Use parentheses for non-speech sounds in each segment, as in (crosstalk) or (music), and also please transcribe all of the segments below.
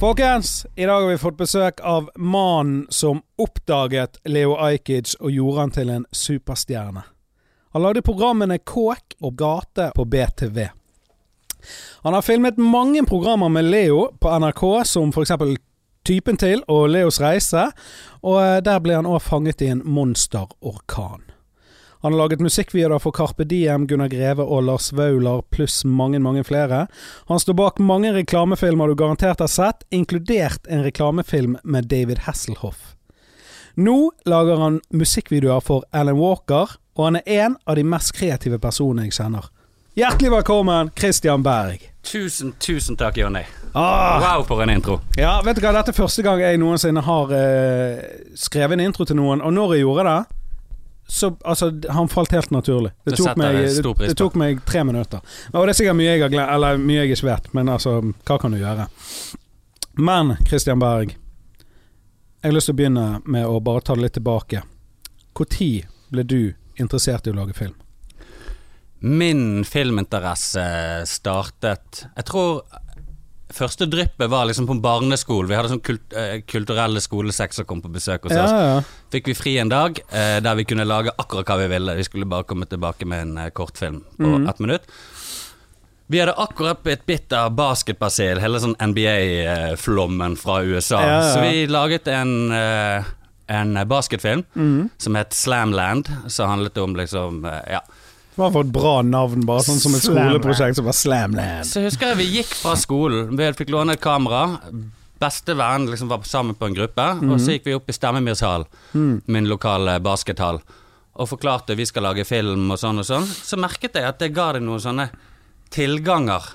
Folkens, i dag har vi fått besøk av mannen som oppdaget Leo Ajkic og gjorde han til en superstjerne. Han lagde programmene Kåk og Gate på BTV. Han har filmet mange programmer med Leo på NRK, som f.eks. Typen til og Leos reise, og eh, der ble han òg fanget i en monsterorkan. Han har laget musikkvideoer for Carpe Diem, Gunnar Greve og Lars Vaular, pluss mange, mange flere. Han står bak mange reklamefilmer du garantert har sett, inkludert en reklamefilm med David Hasselhoff. Nå lager han musikkvideoer for Alan Walker, og han er en av de mest kreative personene jeg kjenner. Hjertelig velkommen, Christian Berg. Tusen, tusen takk, Jonny. Ah, Wow, for en intro. ja, vet du hva, dette er første gang jeg noensinne har eh, skrevet en intro til noen, og når jeg gjorde det så altså, han falt helt naturlig. Det tok, meg, det, det tok meg tre minutter. Og det er sikkert mye jeg har glemt, eller mye jeg ikke vet, men altså, hva kan du gjøre? Men Christian Berg, jeg har lyst til å begynne med å bare ta det litt tilbake. Når ble du interessert i å lage film? Min filminteresse startet Jeg tror første dryppet var liksom på barneskolen. Vi hadde sånn kult, eh, kulturelle skolesekk som kom på besøk hos Ja, oss. ja. Fikk vi fri en dag eh, der vi kunne lage akkurat hva vi ville. Vi skulle bare komme tilbake med en eh, kortfilm på mm. ett minutt. Vi hadde akkurat et bitt av basketbasil, hele sånn NBA-flommen fra USA. Ja. Så vi laget en, en basketfilm mm. som het Slamland, som handlet om liksom Ja. Det var for et bra navn, bare sånn som et skoleprosjekt som var Slamland. Så husker jeg vi gikk fra skolen, vi fikk låne et kamera. Bestevenn liksom var sammen på en gruppe, og så gikk vi opp i Stemmemyrshall, min lokale baskethall, og forklarte vi skal lage film og sånn og sånn. Så merket jeg at det ga deg noen sånne tilganger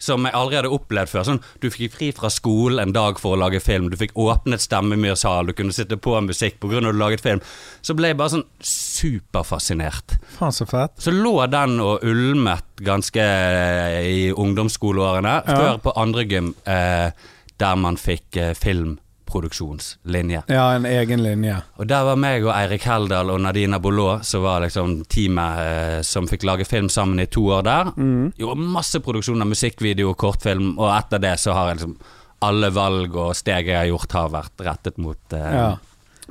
som jeg aldri hadde opplevd før. Sånn, du fikk fri fra skolen en dag for å lage film, du fikk åpnet stemmemyrsal, du kunne sitte på musikk av at du laget film. Så ble jeg bare sånn superfascinert. Faen, så fett. Så lå den og ulmet ganske eh, i ungdomsskoleårene, Ja. før på andre gym eh, der man fikk eh, filmproduksjonslinje. Ja, en egen linje. Og der var meg og Eirik Heldal og Nadina Bollå som var liksom teamet eh, som fikk lage film sammen i to år der. Mm. Gjorde masse produksjon av musikkvideo og kortfilm, og etter det så har jeg liksom alle valg og steg jeg har gjort, har vært rettet mot, eh, Ja.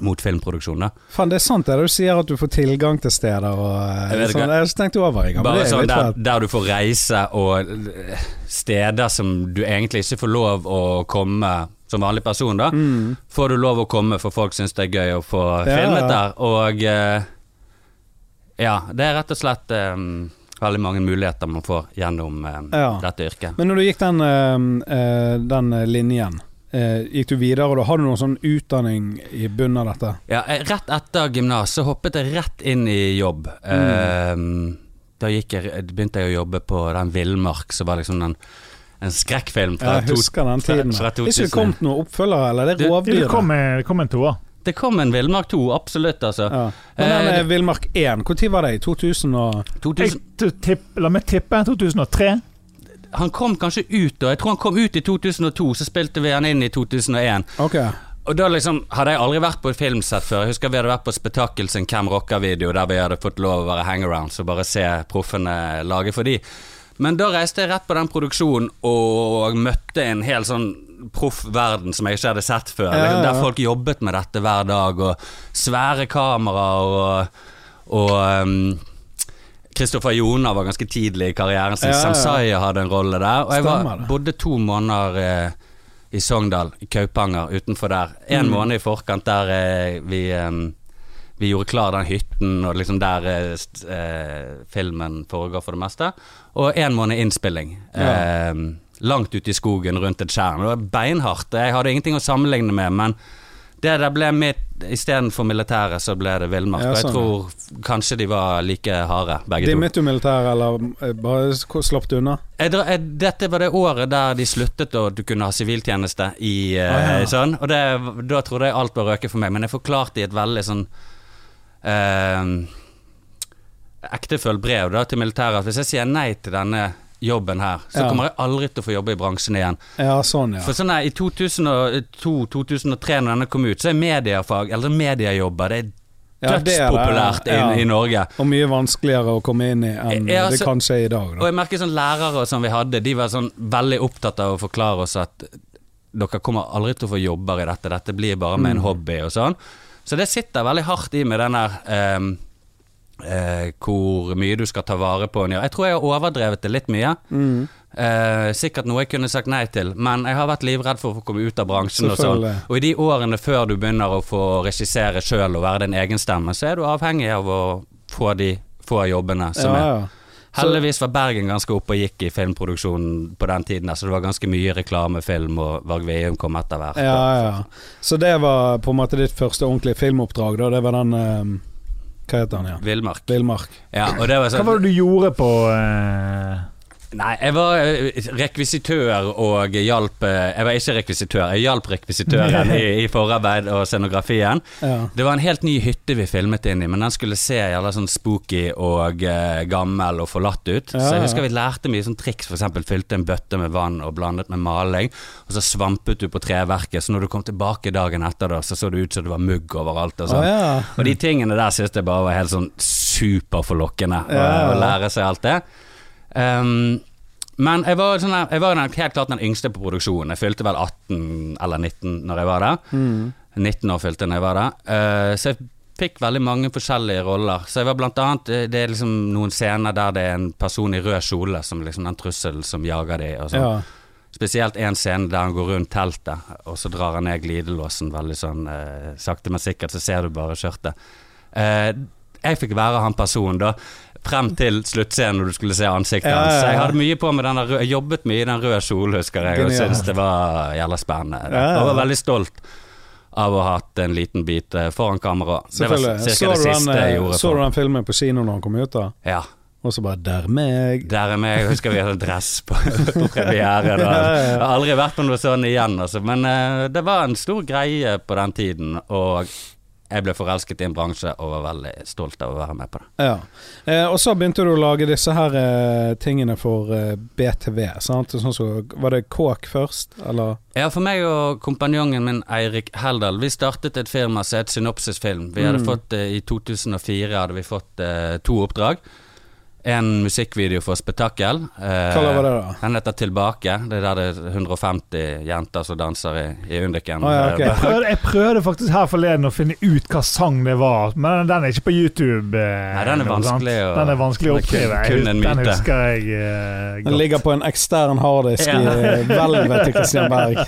mot filmproduksjon. da. Faen, det er sant det du sier at du får tilgang til steder og eh, Jeg vet sånn. Jeg ikke tenkt over engang. gang Bare sånn der, der du får reise og eh, steder som du egentlig ikke får lov å komme som vanlig person, da. Mm. Får du lov å komme for folk syns det er gøy å få Ja, filmet der. Og eh, ja, det er rett og slett eh, veldig mange muligheter man får gjennom eh, Ja. dette yrket. Men når du gikk den, eh, eh, den linjen, eh, gikk du videre, og da hadde du noen sånn utdanning i bunnen av dette? Ja, rett etter gymnas hoppet jeg rett inn i jobb. Eh, da gikk jeg, begynte jeg å jobbe på den Villmark, som var liksom den, en skrekkfilm fra Jeg husker den tiden. fra Ikke det 2000. kommet noen oppfølger, eller? Det Du- er Det rovdyr. kom, det kom en toer. Det kom en Villmark 2, absolutt, altså. Ja. Men den Eh, Villmark 1, når var det? I 2000 og 2000, Jeg tipp, la meg tippe 2003. han kom kanskje ut, da. jeg tror han kom ut i 2002, så spilte vi han inn i 2001. Okay. Og da liksom hadde jeg aldri vært på et filmsett før. Jeg husker vi hadde vært på Spetakkel sin Hvem rocker-video, der vi hadde fått lov å være hangarounds og bare se proffene lage for de. Men da reiste jeg rett på den produksjonen og møtte en hel sånn proff verden som jeg ikke hadde sett før. Ja, ja, der folk jobbet med dette hver dag, og svære kameraer og, og um, Kristoffer Joner var ganske tidlig i karrieren sin. Ja. Samsaya hadde en rolle der. Og jeg var, bodde to måneder eh, i Sogndal, i Kaupanger, utenfor der. En Mm. måned i forkant der eh, vi eh, vi gjorde klar den hytten, og liksom der eh, eh, filmen foregår for det meste. Og en måned innspilling. Ja. Eh, langt ute i skogen rundt et tjern. Det var beinhardt. Jeg hadde ingenting å sammenligne med, men det der ble mitt Istedenfor militæret, så ble det villmark. Ja, og jeg sånn, tror kanskje de var like harde, begge to. Dimmet du militæret, eller eh, bare slapp du unna? Jeg, jeg, dette var det året der de sluttet å du kunne ha siviltjeneste i Ah, ja. sånn. Og det, da trodde jeg alt var røket for meg, men jeg forklarte i et veldig sånn eh, ektefølt brev da, til militæret at hvis jeg sier nei til denne jobben her, så Ja. kommer jeg aldri til å få jobbe i bransjen igjen. Ja, sånn, ja. For sånn her, I 2002-2003, når denne kom ut, så er mediefag, eller mediejobber, det er Ja, det det, dødspopulært i, ja. i Norge. Og mye vanskeligere å komme inn i enn Ja, det så- kanskje er i dag. Og jeg merker sånn lærere som vi hadde, de var sånn veldig opptatt av å forklare oss at dere kommer aldri til å få jobber i dette, dette blir bare med en hobby og sånn. Så det sitter veldig hardt i med den der um, uh, hvor mye du skal ta vare på en gjør. Jeg tror jeg har overdrevet det litt mye. Mm. Uh, sikkert noe jeg kunne sagt nei til, men jeg har vært livredd for å komme ut av bransjen og sånn. Og i de årene før du begynner å få regissere sjøl og være din egen stemme, så er du avhengig av å få de få jobbene som Ja, er. ja. Heldigvis var Bergen ganske oppe og gikk i filmproduksjonen på den tiden, så det var ganske mye reklamefilm, og Varg Veum kom etter hvert. Ja, ja. Så det var på en måte ditt første ordentlige filmoppdrag, da? Det var den eh, Hva heter den igjen? Villmark. Villmark. Ja, og det var Hva sånn var det du gjorde på eh, Nei, jeg var eh, rekvisitør og hjalp eh, Jeg var ikke rekvisitør, jeg hjalp rekvisitøren (laughs) i, i forarbeid og scenografien. Ja. Det var en helt ny hytte vi filmet inn i, men den skulle se jævla sånn spooky og eh, gammel og forlatt ut. Ja, Så jeg husker vi lærte mye sånn triks, eksempel fylte en bøtte med vann og blandet med maling, og så svampet du på treverket, så når du kom tilbake dagen etter, da, så så det ut som det var mugg overalt og sånn. ja. Og de tingene der synes jeg bare var helt sånn superforlokkende å lære seg alt det. Um, men jeg var, sånn, jeg var helt klart den yngste på produksjonen. Jeg fylte vel 18 eller 19 når jeg var der. Mm. 19 år fylte jeg når jeg var der. Uh, så jeg fikk veldig mange forskjellige roller. Så jeg var blant annet eh, Det er liksom noen scener der det er en person i rød kjole som liksom den trusselen som jager de og sånn. ja. Spesielt en scene der han går rundt teltet, og så drar han ned glidelåsen veldig sånn uh, sakte, men sikkert, så ser du bare skjørtet. Uh, jeg fikk være han personen da, frem til sluttscenen når du skulle se ansiktet Ja, ja, hans. Ja. jeg hadde mye på med den røde, jeg jobbet mye i den røde kjolen, husker jeg, og syntes det var jævla spennende. Ja, ja. Jeg var veldig stolt av å ha hatt en liten bit eh, foran kamera. Det var Så det den, siste jeg eh, gjorde. så du den filmen på kino når han kom ut, da? Ja. Og så bare 'Der er meg'. Der er meg. Jeg husker vi hadde dress på, (laughs) på premiere. Da. Ja, ja, ja. Jeg har aldri vært på noe sånn igjen, altså. Men uh, det var en stor greie på den tiden, og jeg ble forelsket i en bransje og var veldig stolt av å være med på det. Ja. Eh, og så begynte du å lage disse her eh, tingene for eh, BTV. Sant? Sånn så, var det Kåk først, eller? Ja, for meg og kompanjongen min Eirik Heldal, vi startet et firma som het Synopsisfilm. Vi hadde Mm. fått, eh, I 2004 hadde vi fått eh, to oppdrag. En musikkvideo for Spetakkel. Eh, Hva var det, da? Den heter Tilbake. Det er der det er 150 jenter som danser i, i Undiken. Ah, ja, ok. Eh, jeg, prøvde, jeg prøvde faktisk her forleden å finne ut hva sang det var, men den er ikke på YouTube. eh, Nei, den er vanskelig å- Den er vanskelig å oppdrive. kun en Den husker jeg eh, Den ligger på en ekstern harddisk i Ja. i (laughs) hvelvet til Christian Berg.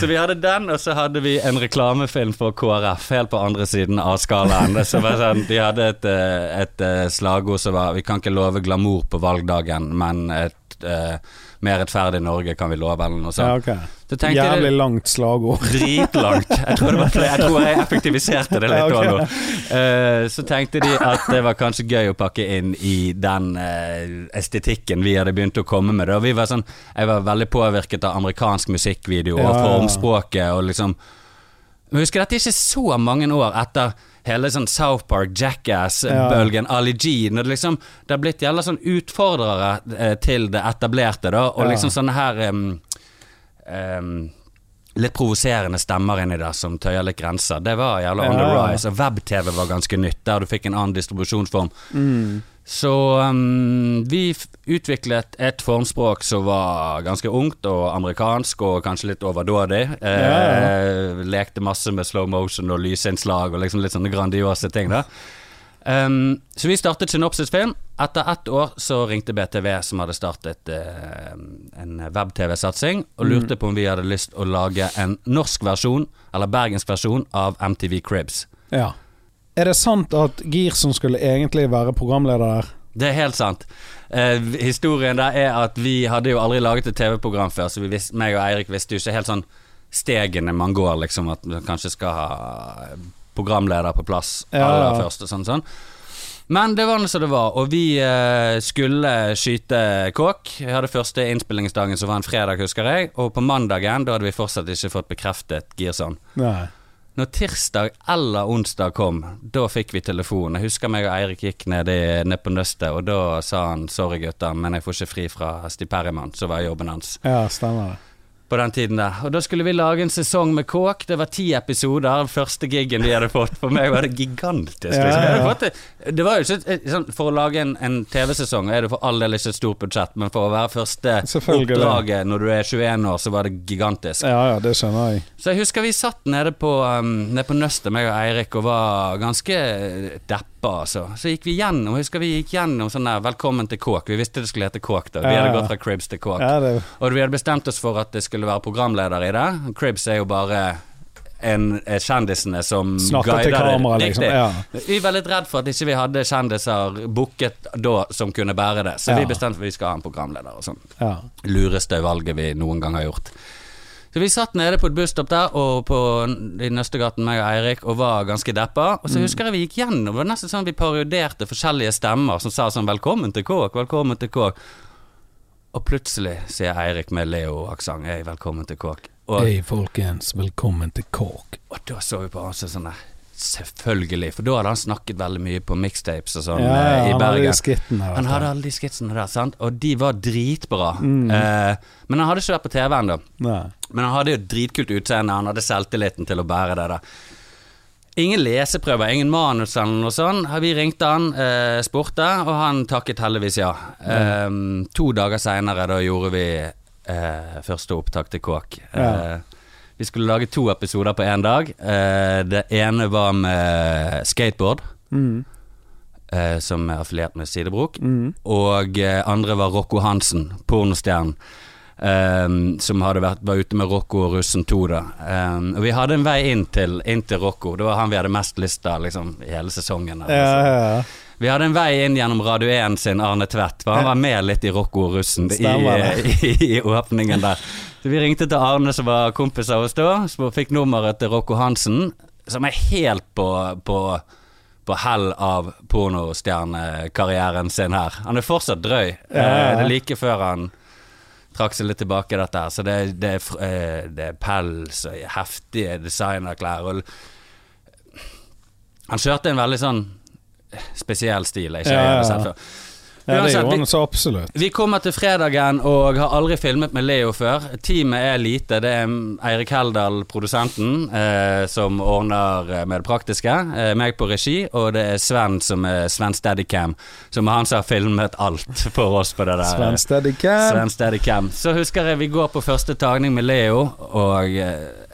Så vi hadde den, og så hadde vi en reklamefilm for KrF helt på andre siden av skalaen. Det var sånn, de hadde et, et, et eh, slagord som var 'Vi kan ikke love glamour på valgdagen, men et eh, mer rettferdig Norge kan vi love', eller noe Ja, sånt. Så Jævlig det langt slagord. (laughs) dritlangt. Jeg tror, flere- jeg tror jeg effektiviserte det litt Ja, okay. nå. Eh, så tenkte de at det var kanskje gøy å pakke inn i den eh, estetikken vi hadde begynt å komme med. Og Vi var sånn, jeg var veldig påvirket av amerikansk musikkvideo og formspråket og liksom Men husk, dette er ikke så mange år etter hele sånn South Park, Jackass-bølgen, Ali G. Når det liksom Det har blitt jævla sånn utfordrere eh, til det etablerte, da, og liksom sånne her um, um, Litt provoserende stemmer inni der som tøyer litt grenser. Det var jævla on the rise. Og web-TV var ganske nytt, der du fikk en annen distribusjonsform. Mm. Så um, vi utviklet et formspråk som var ganske ungt og amerikansk og kanskje litt overdådig. Eh, lekte masse med slow motion og lysinnslag og liksom litt sånne grandiose ting. da um, Så vi startet Synopsisfilm. Etter ett år så ringte BTV, som hadde startet uh, en web-TV-satsing, og lurte på om vi hadde lyst å lage en norsk versjon, eller bergensk versjon, av MTV Cribs. Ja. Er det sant at Girson skulle egentlig være programleder der? Det er helt sant. Eh, historien der er at vi hadde jo aldri laget et TV-program før, så vi visste, meg og Eirik visste jo ikke helt sånn stegene man går, liksom, at man kanskje skal ha programleder på plass Ja, aller først og sånn sånn. Men det var nå som det var, og vi eh, skulle skyte kåk. Vi hadde første innspillingsdagen som var en fredag, husker jeg, og på mandagen, da hadde vi fortsatt ikke fått bekreftet Girson. Nei. Når tirsdag eller onsdag kom, da fikk vi telefon. Jeg husker meg og Eirik gikk ned, i, ned på nøstet, og da sa han 'sorry, gutter, men jeg får ikke fri fra Stig Perriman', som var jobben hans. Ja, stemmer det. på den tiden der. Og da skulle vi lage en sesong med kåk. Det var ti episoder. Den første gigen vi hadde fått. For meg var det gigantisk. Liksom. Jeg hadde fått det, var jo ikke sånn, For å lage en, en TV-sesong er det for all del ikke et stort budsjett, men for å være første oppdraget når du er 21 år, så var det gigantisk. Ja, ja, det skjønner jeg. Så jeg husker vi satt nede på, um, nede på Nøstet, meg og Eirik, og var ganske deppa, altså. Så gikk vi gjennom, jeg husker vi gikk gjennom sånn der 'Velkommen til Kåk'. Vi visste det skulle hete Kåk, da. Vi Ja, hadde gått fra Cribs til Kåk. Ja, det, Og vi hadde bestemt oss for at det skulle være programleder i det. Cribs er jo bare en, eh, kjendisene som Snakker til kamera, liksom. Ja. Vi var litt redd for at ikke vi hadde kjendiser booket da som kunne bære det, så Ja. vi bestemte for at vi skal ha en programleder og sånn. ja. Lureste valget vi noen gang har gjort. Så vi satt nede på et busstopp der og på, i Nøstegaten, meg og Eirik, og var ganske deppa. Og så husker jeg vi gikk gjennom, det var nesten sånn vi parodierte forskjellige stemmer som sa sånn 'Velkommen til Kåk', 'Velkommen til Kåk'. Og plutselig sier Eirik med Leo-aksent 'Hei, velkommen til Kåk'. Og, Hei, folkens. Velkommen til Kåk. og da så vi på han som sånn Selvfølgelig, for da hadde han snakket veldig mye på mixtapes og sånn Ja, eh, ja, i hadde Bergen. skittene. Han hadde alle de skitsene der, sant? og de var dritbra. Mm. Eh, men han hadde ikke vært på TV ennå. Men han hadde jo dritkult utseende, han hadde selvtilliten til å bære det der. Ingen leseprøver, ingen manus eller noe sånt. Vi ringte han, eh, spurte, og han takket heldigvis ja. Eh, to dager seinere, da gjorde vi eh, første opptak til Kåk. Ja. Eh, vi skulle lage to episoder på én dag. Eh, det ene var med skateboard, Mm. eh, som er affiliert med Sidebrok. Mm. Og eh, andre var Rocco Hansen, pornostjernen. Um, som vært, var ute med Rocco og Russen 2, da. Um, og vi hadde en vei inn til, inn til Rocco. Det var han vi hadde mest lyst til liksom, i hele sesongen. Ja, ja, ja. Vi hadde en vei inn gjennom Radio 1 sin Arne Tvedt, for han var med litt i Rocco og Russen i, (laughs) i, i åpningen der. Så vi ringte til Arne, som var kompis av oss da, så fikk nummeret til Rocco Hansen, som er helt på, på på hell av pornostjernekarrieren sin her. Han er fortsatt drøy. Ja, ja, ja. Eh, Det er like før han trakk seg litt tilbake dette her. Så det, det, er eh, det er pels og heftige designerklær. Og han kjørte en veldig sånn spesiell stil jeg ikke Ja, ja. sett før. ja det gjorde han så absolutt. Vi kommer til fredagen og har aldri filmet med Leo før. Teamet er lite. Det er Eirik Heldal, produsenten, eh, som ordner eh, med det praktiske. Eh, meg på regi, og det er Sven som er Sven Steadicam, som han som har filmet alt for oss på det der. Sven Steadicam. Sven Steadicam. Så husker jeg vi går på første tagning med Leo, og eh, det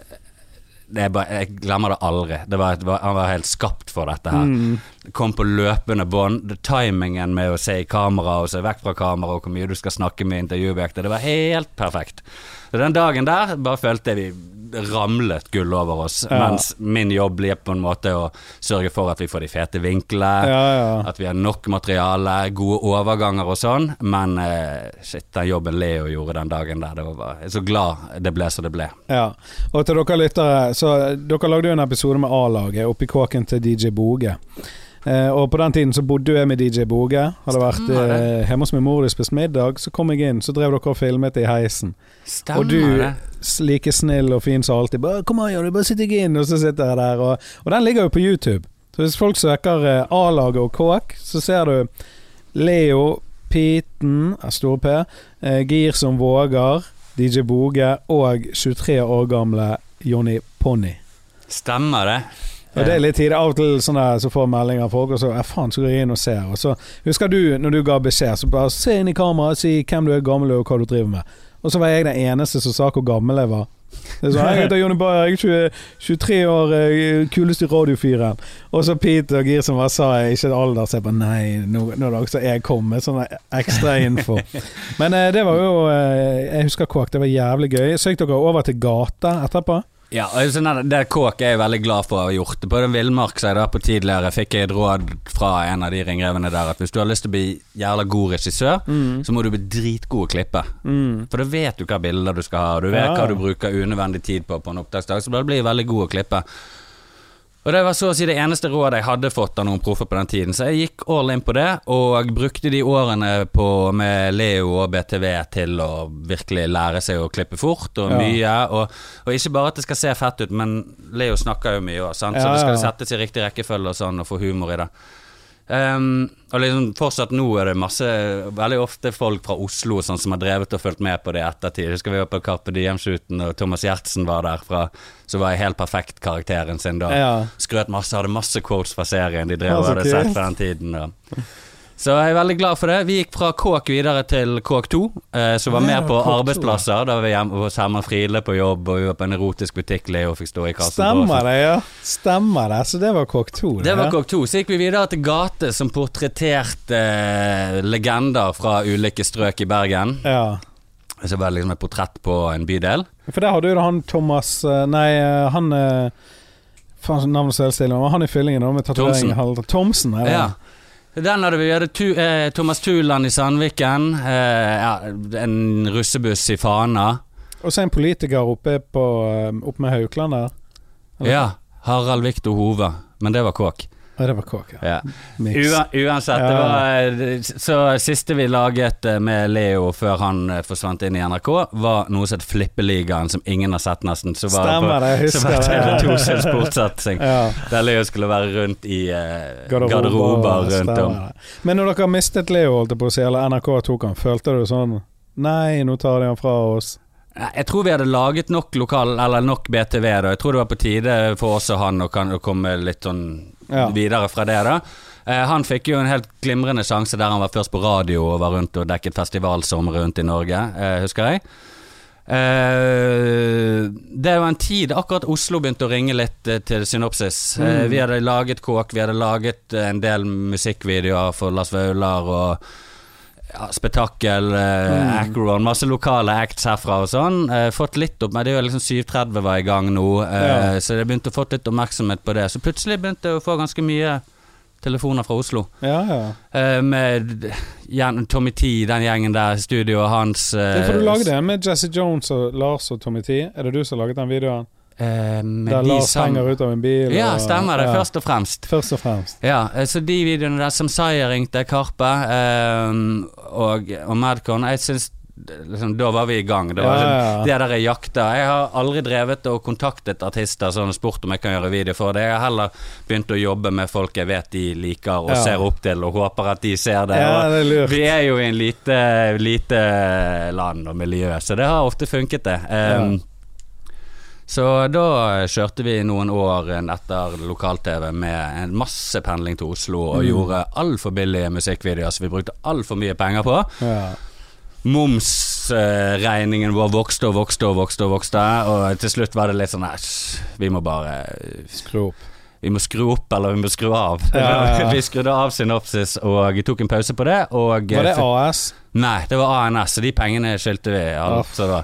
bare, jeg glemmer det aldri. Det var, det var, han var helt skapt for dette her. Mm. Kom på løpende bånd. Timingen med å se i kamera og se vekk fra kamera, og hvor mye du skal snakke med intervjuobjektet, det var helt perfekt. Så den dagen der bare følte jeg vi ramlet gull over oss, Ja. mens min jobb blir på en måte å sørge for at vi får de fete vinklene. Ja, ja. At vi har nok materiale, gode overganger og sånn. Men eh, shit, den jobben Leo gjorde den dagen der, det var jeg er så glad det ble som det ble. Ja, og til dere lyttere Så dere lagde jo en episode med A-laget Oppi kåken til DJ Boge Og på den tiden så bodde jeg med DJ Boge. Hadde vært eh, hjemme hos min mor og spist middag Så kom jeg inn, så drev dere og filmet i heisen. Stemmer Og du, like snill og fin som alltid bare, Kom an, Jonny, bare sitt deg inn. Og så sitter jeg der Og, og den ligger jo på YouTube. Så hvis folk søker eh, A-laget og kåk Så ser du Leo, Piten, eh, store P eh, Gir som våger DJ Boge og 23 år gamle Jonny Pony. Stemmer det. Og Det er litt tid. Av og til sånn der, så får jeg meldinger av folk, og så ja, faen, så går jeg inn og ser. Og så Husker du når du ga beskjed, så bare se inn i kameraet, si hvem du er gammel og hva du driver med. Og så var jeg den eneste som sa hvor gammel jeg var. Det er sånn, jeg heter Jonny Bayer, jeg er 20, 23 år, kulest kuleste i radiofyren. Og så Pete og Gir som bare sa jeg ikke alder, så jeg bare nei, nå, nå er det også jeg kom med sånn ekstra info. Men eh, det var jo eh, Jeg husker Kåk, det var jævlig gøy. Så gikk dere over til gata etterpå? Ja, er det, kåk er jeg veldig glad for å ha gjort. På den villmark som jeg var på tidligere, fikk jeg et råd fra en av de ringrevene der at hvis du har lyst til å bli jævla god regissør, så må du bli dritgod å klippe. Mm. For da vet du hva bilder du skal ha, og du vet Ja. hva du bruker unødvendig tid på på en opptaksdag, så da blir du veldig god å klippe. Og det var så å si det eneste rådet jeg hadde fått av noen proffer på den tiden, så jeg gikk all in på det, og brukte de årene på, med Leo og BTV til å virkelig lære seg å klippe fort og Ja. mye, og, og ikke bare at det skal se fett ut, men Leo snakker jo mye òg, så det skal settes i riktig rekkefølge og sånn, og få humor i det. Um, og liksom fortsatt nå er det masse Veldig ofte folk fra Oslo sånn, som har drevet og fulgt med på det i ettertid. Husker vi var på Carpe Diem-shooten, og Thomas Giertsen var der fra Så var jeg helt perfekt karakteren sin da. Ja. Skrøt masse, hadde masse quotes fra serien de drev og hadde sett fra den tiden. Da. Så jeg er veldig glad for det. Vi gikk fra Kåk videre til Kåk 2, eh, som var Ja, mer på Kåk 2, arbeidsplasser. Da var vi hjemme hos Herman Friele på jobb, og vi var på en erotisk butikk Leo fikk stå i kassen. Stemmer det, ja. Stemmer det. Så det var Kåk 2. Det var ja. Kåk 2. Så gikk vi videre til Gate, som portretterte eh, legender fra ulike strøk i Bergen. Ja. Så var det liksom et portrett på en bydel. For der hadde jo han Thomas eh, Nei, eh, han eh, Faen, navnet står helt stille. Han i fyllingen da, med tatovering Thomsen. Thomsen, det? Ja. Den hadde vi. gjort, hadde tu, eh, Thomas Tuland i Sandviken. Eh, ja, en russebuss i Fana. Og så en politiker oppe, på, eh, oppe med Haukeland der. Ja. Harald Viktor Hove. Men det var kåk. Ja, det var Kåk, ja. Ja. Uansett, det var eh, Så siste vi laget eh, med Leo før han eh, forsvant inn i NRK, var noe som het Flippeligaen, som ingen har sett nesten. Så var Stemmer det, jeg husker det. TV2 sin sportssatsing. Ja. Der Leo skulle være rundt i eh, Garderober, garderober rundt om. Men når dere mistet Leo, holdt jeg på å si, eller NRK tok han, følte du sånn Nei, nå tar de han fra oss. Jeg tror vi hadde laget nok lokal Eller nok BTV da Jeg tror det var på tide for oss og han å komme litt sånn Ja. videre fra det da eh, Han fikk jo en helt glimrende sjanse Der han var først på radio Og var rundt og dekket festivalsommer rundt i Norge eh, Husker jeg Eh, det var en tid akkurat Oslo begynte å ringe litt til Synopsis. Mm. vi hadde laget kåk, vi hadde laget en del musikkvideoer for Lars Vaular og ja, Spetakkel, eh, Mm. Acron, masse lokale acts herfra og sånn. Eh, fått litt opp men Det er jo liksom 730 var i gang nå, eh, Ja. så det begynte å få litt oppmerksomhet på det. Så plutselig begynte jeg å få ganske mye telefoner fra Oslo. Ja, ja. Eh, med gjen- Tommy T, den gjengen der, studioet hans Det eh, er for du lagde en med Jesse Jones og Lars og Tommy T. Er det du som har laget den videoen? Eh, Der Lars som- henger ut av en bil? Ja, og- stemmer det. ja. Først og fremst. Først og fremst. Ja, eh, så de videoene der som Saya ringte Karpe eh, og, og Madcon Jeg syns liksom, Da var vi i gang. Det var Ja, ja, ja. det der jeg jakta. Jeg har aldri drevet og kontaktet artister sånn spurt om jeg kan gjøre video for det. Jeg har heller begynt å jobbe med folk jeg vet de liker og ser opp til, og håper at de ser det. Ja, det er lurt. vi er jo i en lite, lite land og miljø, så det har ofte funket, det. Um, Så da kjørte vi noen år etter lokal-TV med en masse pendling til Oslo og Mm. gjorde altfor billige musikkvideoer som vi brukte altfor mye penger på. Ja. Momsregningen vår vokste og vokste og vokste, og vokste og til slutt var det litt sånn Æsj, vi må bare Skru opp. Vi må skru opp, eller vi må skru av. Ja, ja, (laughs) vi skrudde av Synopsis og tok en pause på det. Var det AS? Nei, det var ANS, så de pengene skyldte vi. Alt, så da,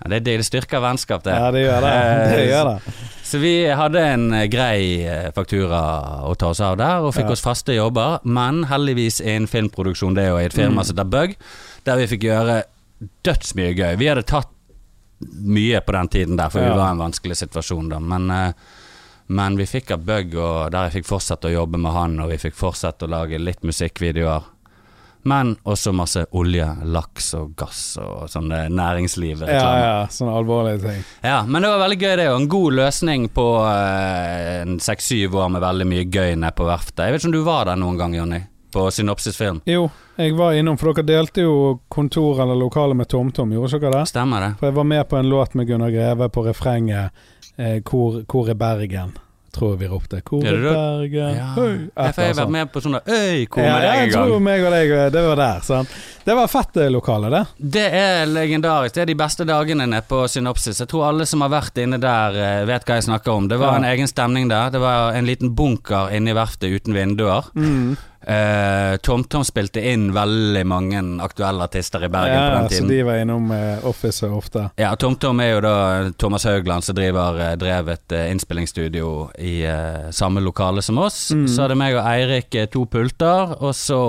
ja, det, det styrker vennskap, det. Ja, det gjør det. (laughs) Det Eh, gjør det. Så vi hadde en eh, grei eh, faktura å ta oss av der, og fikk Ja. oss faste jobber. Men heldigvis innen filmproduksjon, det og i et firma Mm. som heter Bug, der vi fikk gjøre dødsmye gøy. Vi hadde tatt mye på den tiden der, for Ja. vi var i en vanskelig situasjon da. Men, men vi fikk av Bug, og der jeg fikk fortsette å jobbe med han, og vi fikk fortsette å lage litt musikkvideoer. Men også masse olje, laks og gass og sånne næringsliv. Ja, ja. Sånne alvorlige ting. Ja, men det var veldig gøy det, og en god løsning på eh, seks-syv år med veldig mye gøy nede på verftet. Jeg vet ikke om du var der noen gang, Jonny? På Synopsis Film? Jo, jeg var innom, for dere delte jo kontor eller lokale med TomTom, gjorde dere det? Stemmer det? For jeg var med på en låt med Gunnar Greve på refrenget eh, hvor, 'Hvor er Bergen?' Tror jeg vi ropte. 'Hvor er Bergen?' Ja. Høy. Jeg får jeg vært med på sånne der Øy, hvor Ja, med deg jeg en gang? tror meg og deg eh, Det var der. Sant? Det var fett eh, lokale, det. Det er legendarisk. Det er de beste dagene nede på Synopsis. Jeg tror alle som har vært inne der, eh, vet hva jeg snakker om. Det var Ja. en egen stemning der. Det var en liten bunker inne i verftet uten vinduer. Mm. Eh, TomTom spilte inn veldig mange aktuelle artister i Bergen på Ja, så de var innom uh, office ofte. Ja, TomTom er jo da Thomas Haugland som driver eh, drev et uh, innspillingsstudio i samme lokale som oss. Mm. Så hadde meg og Eirik to pulter, og så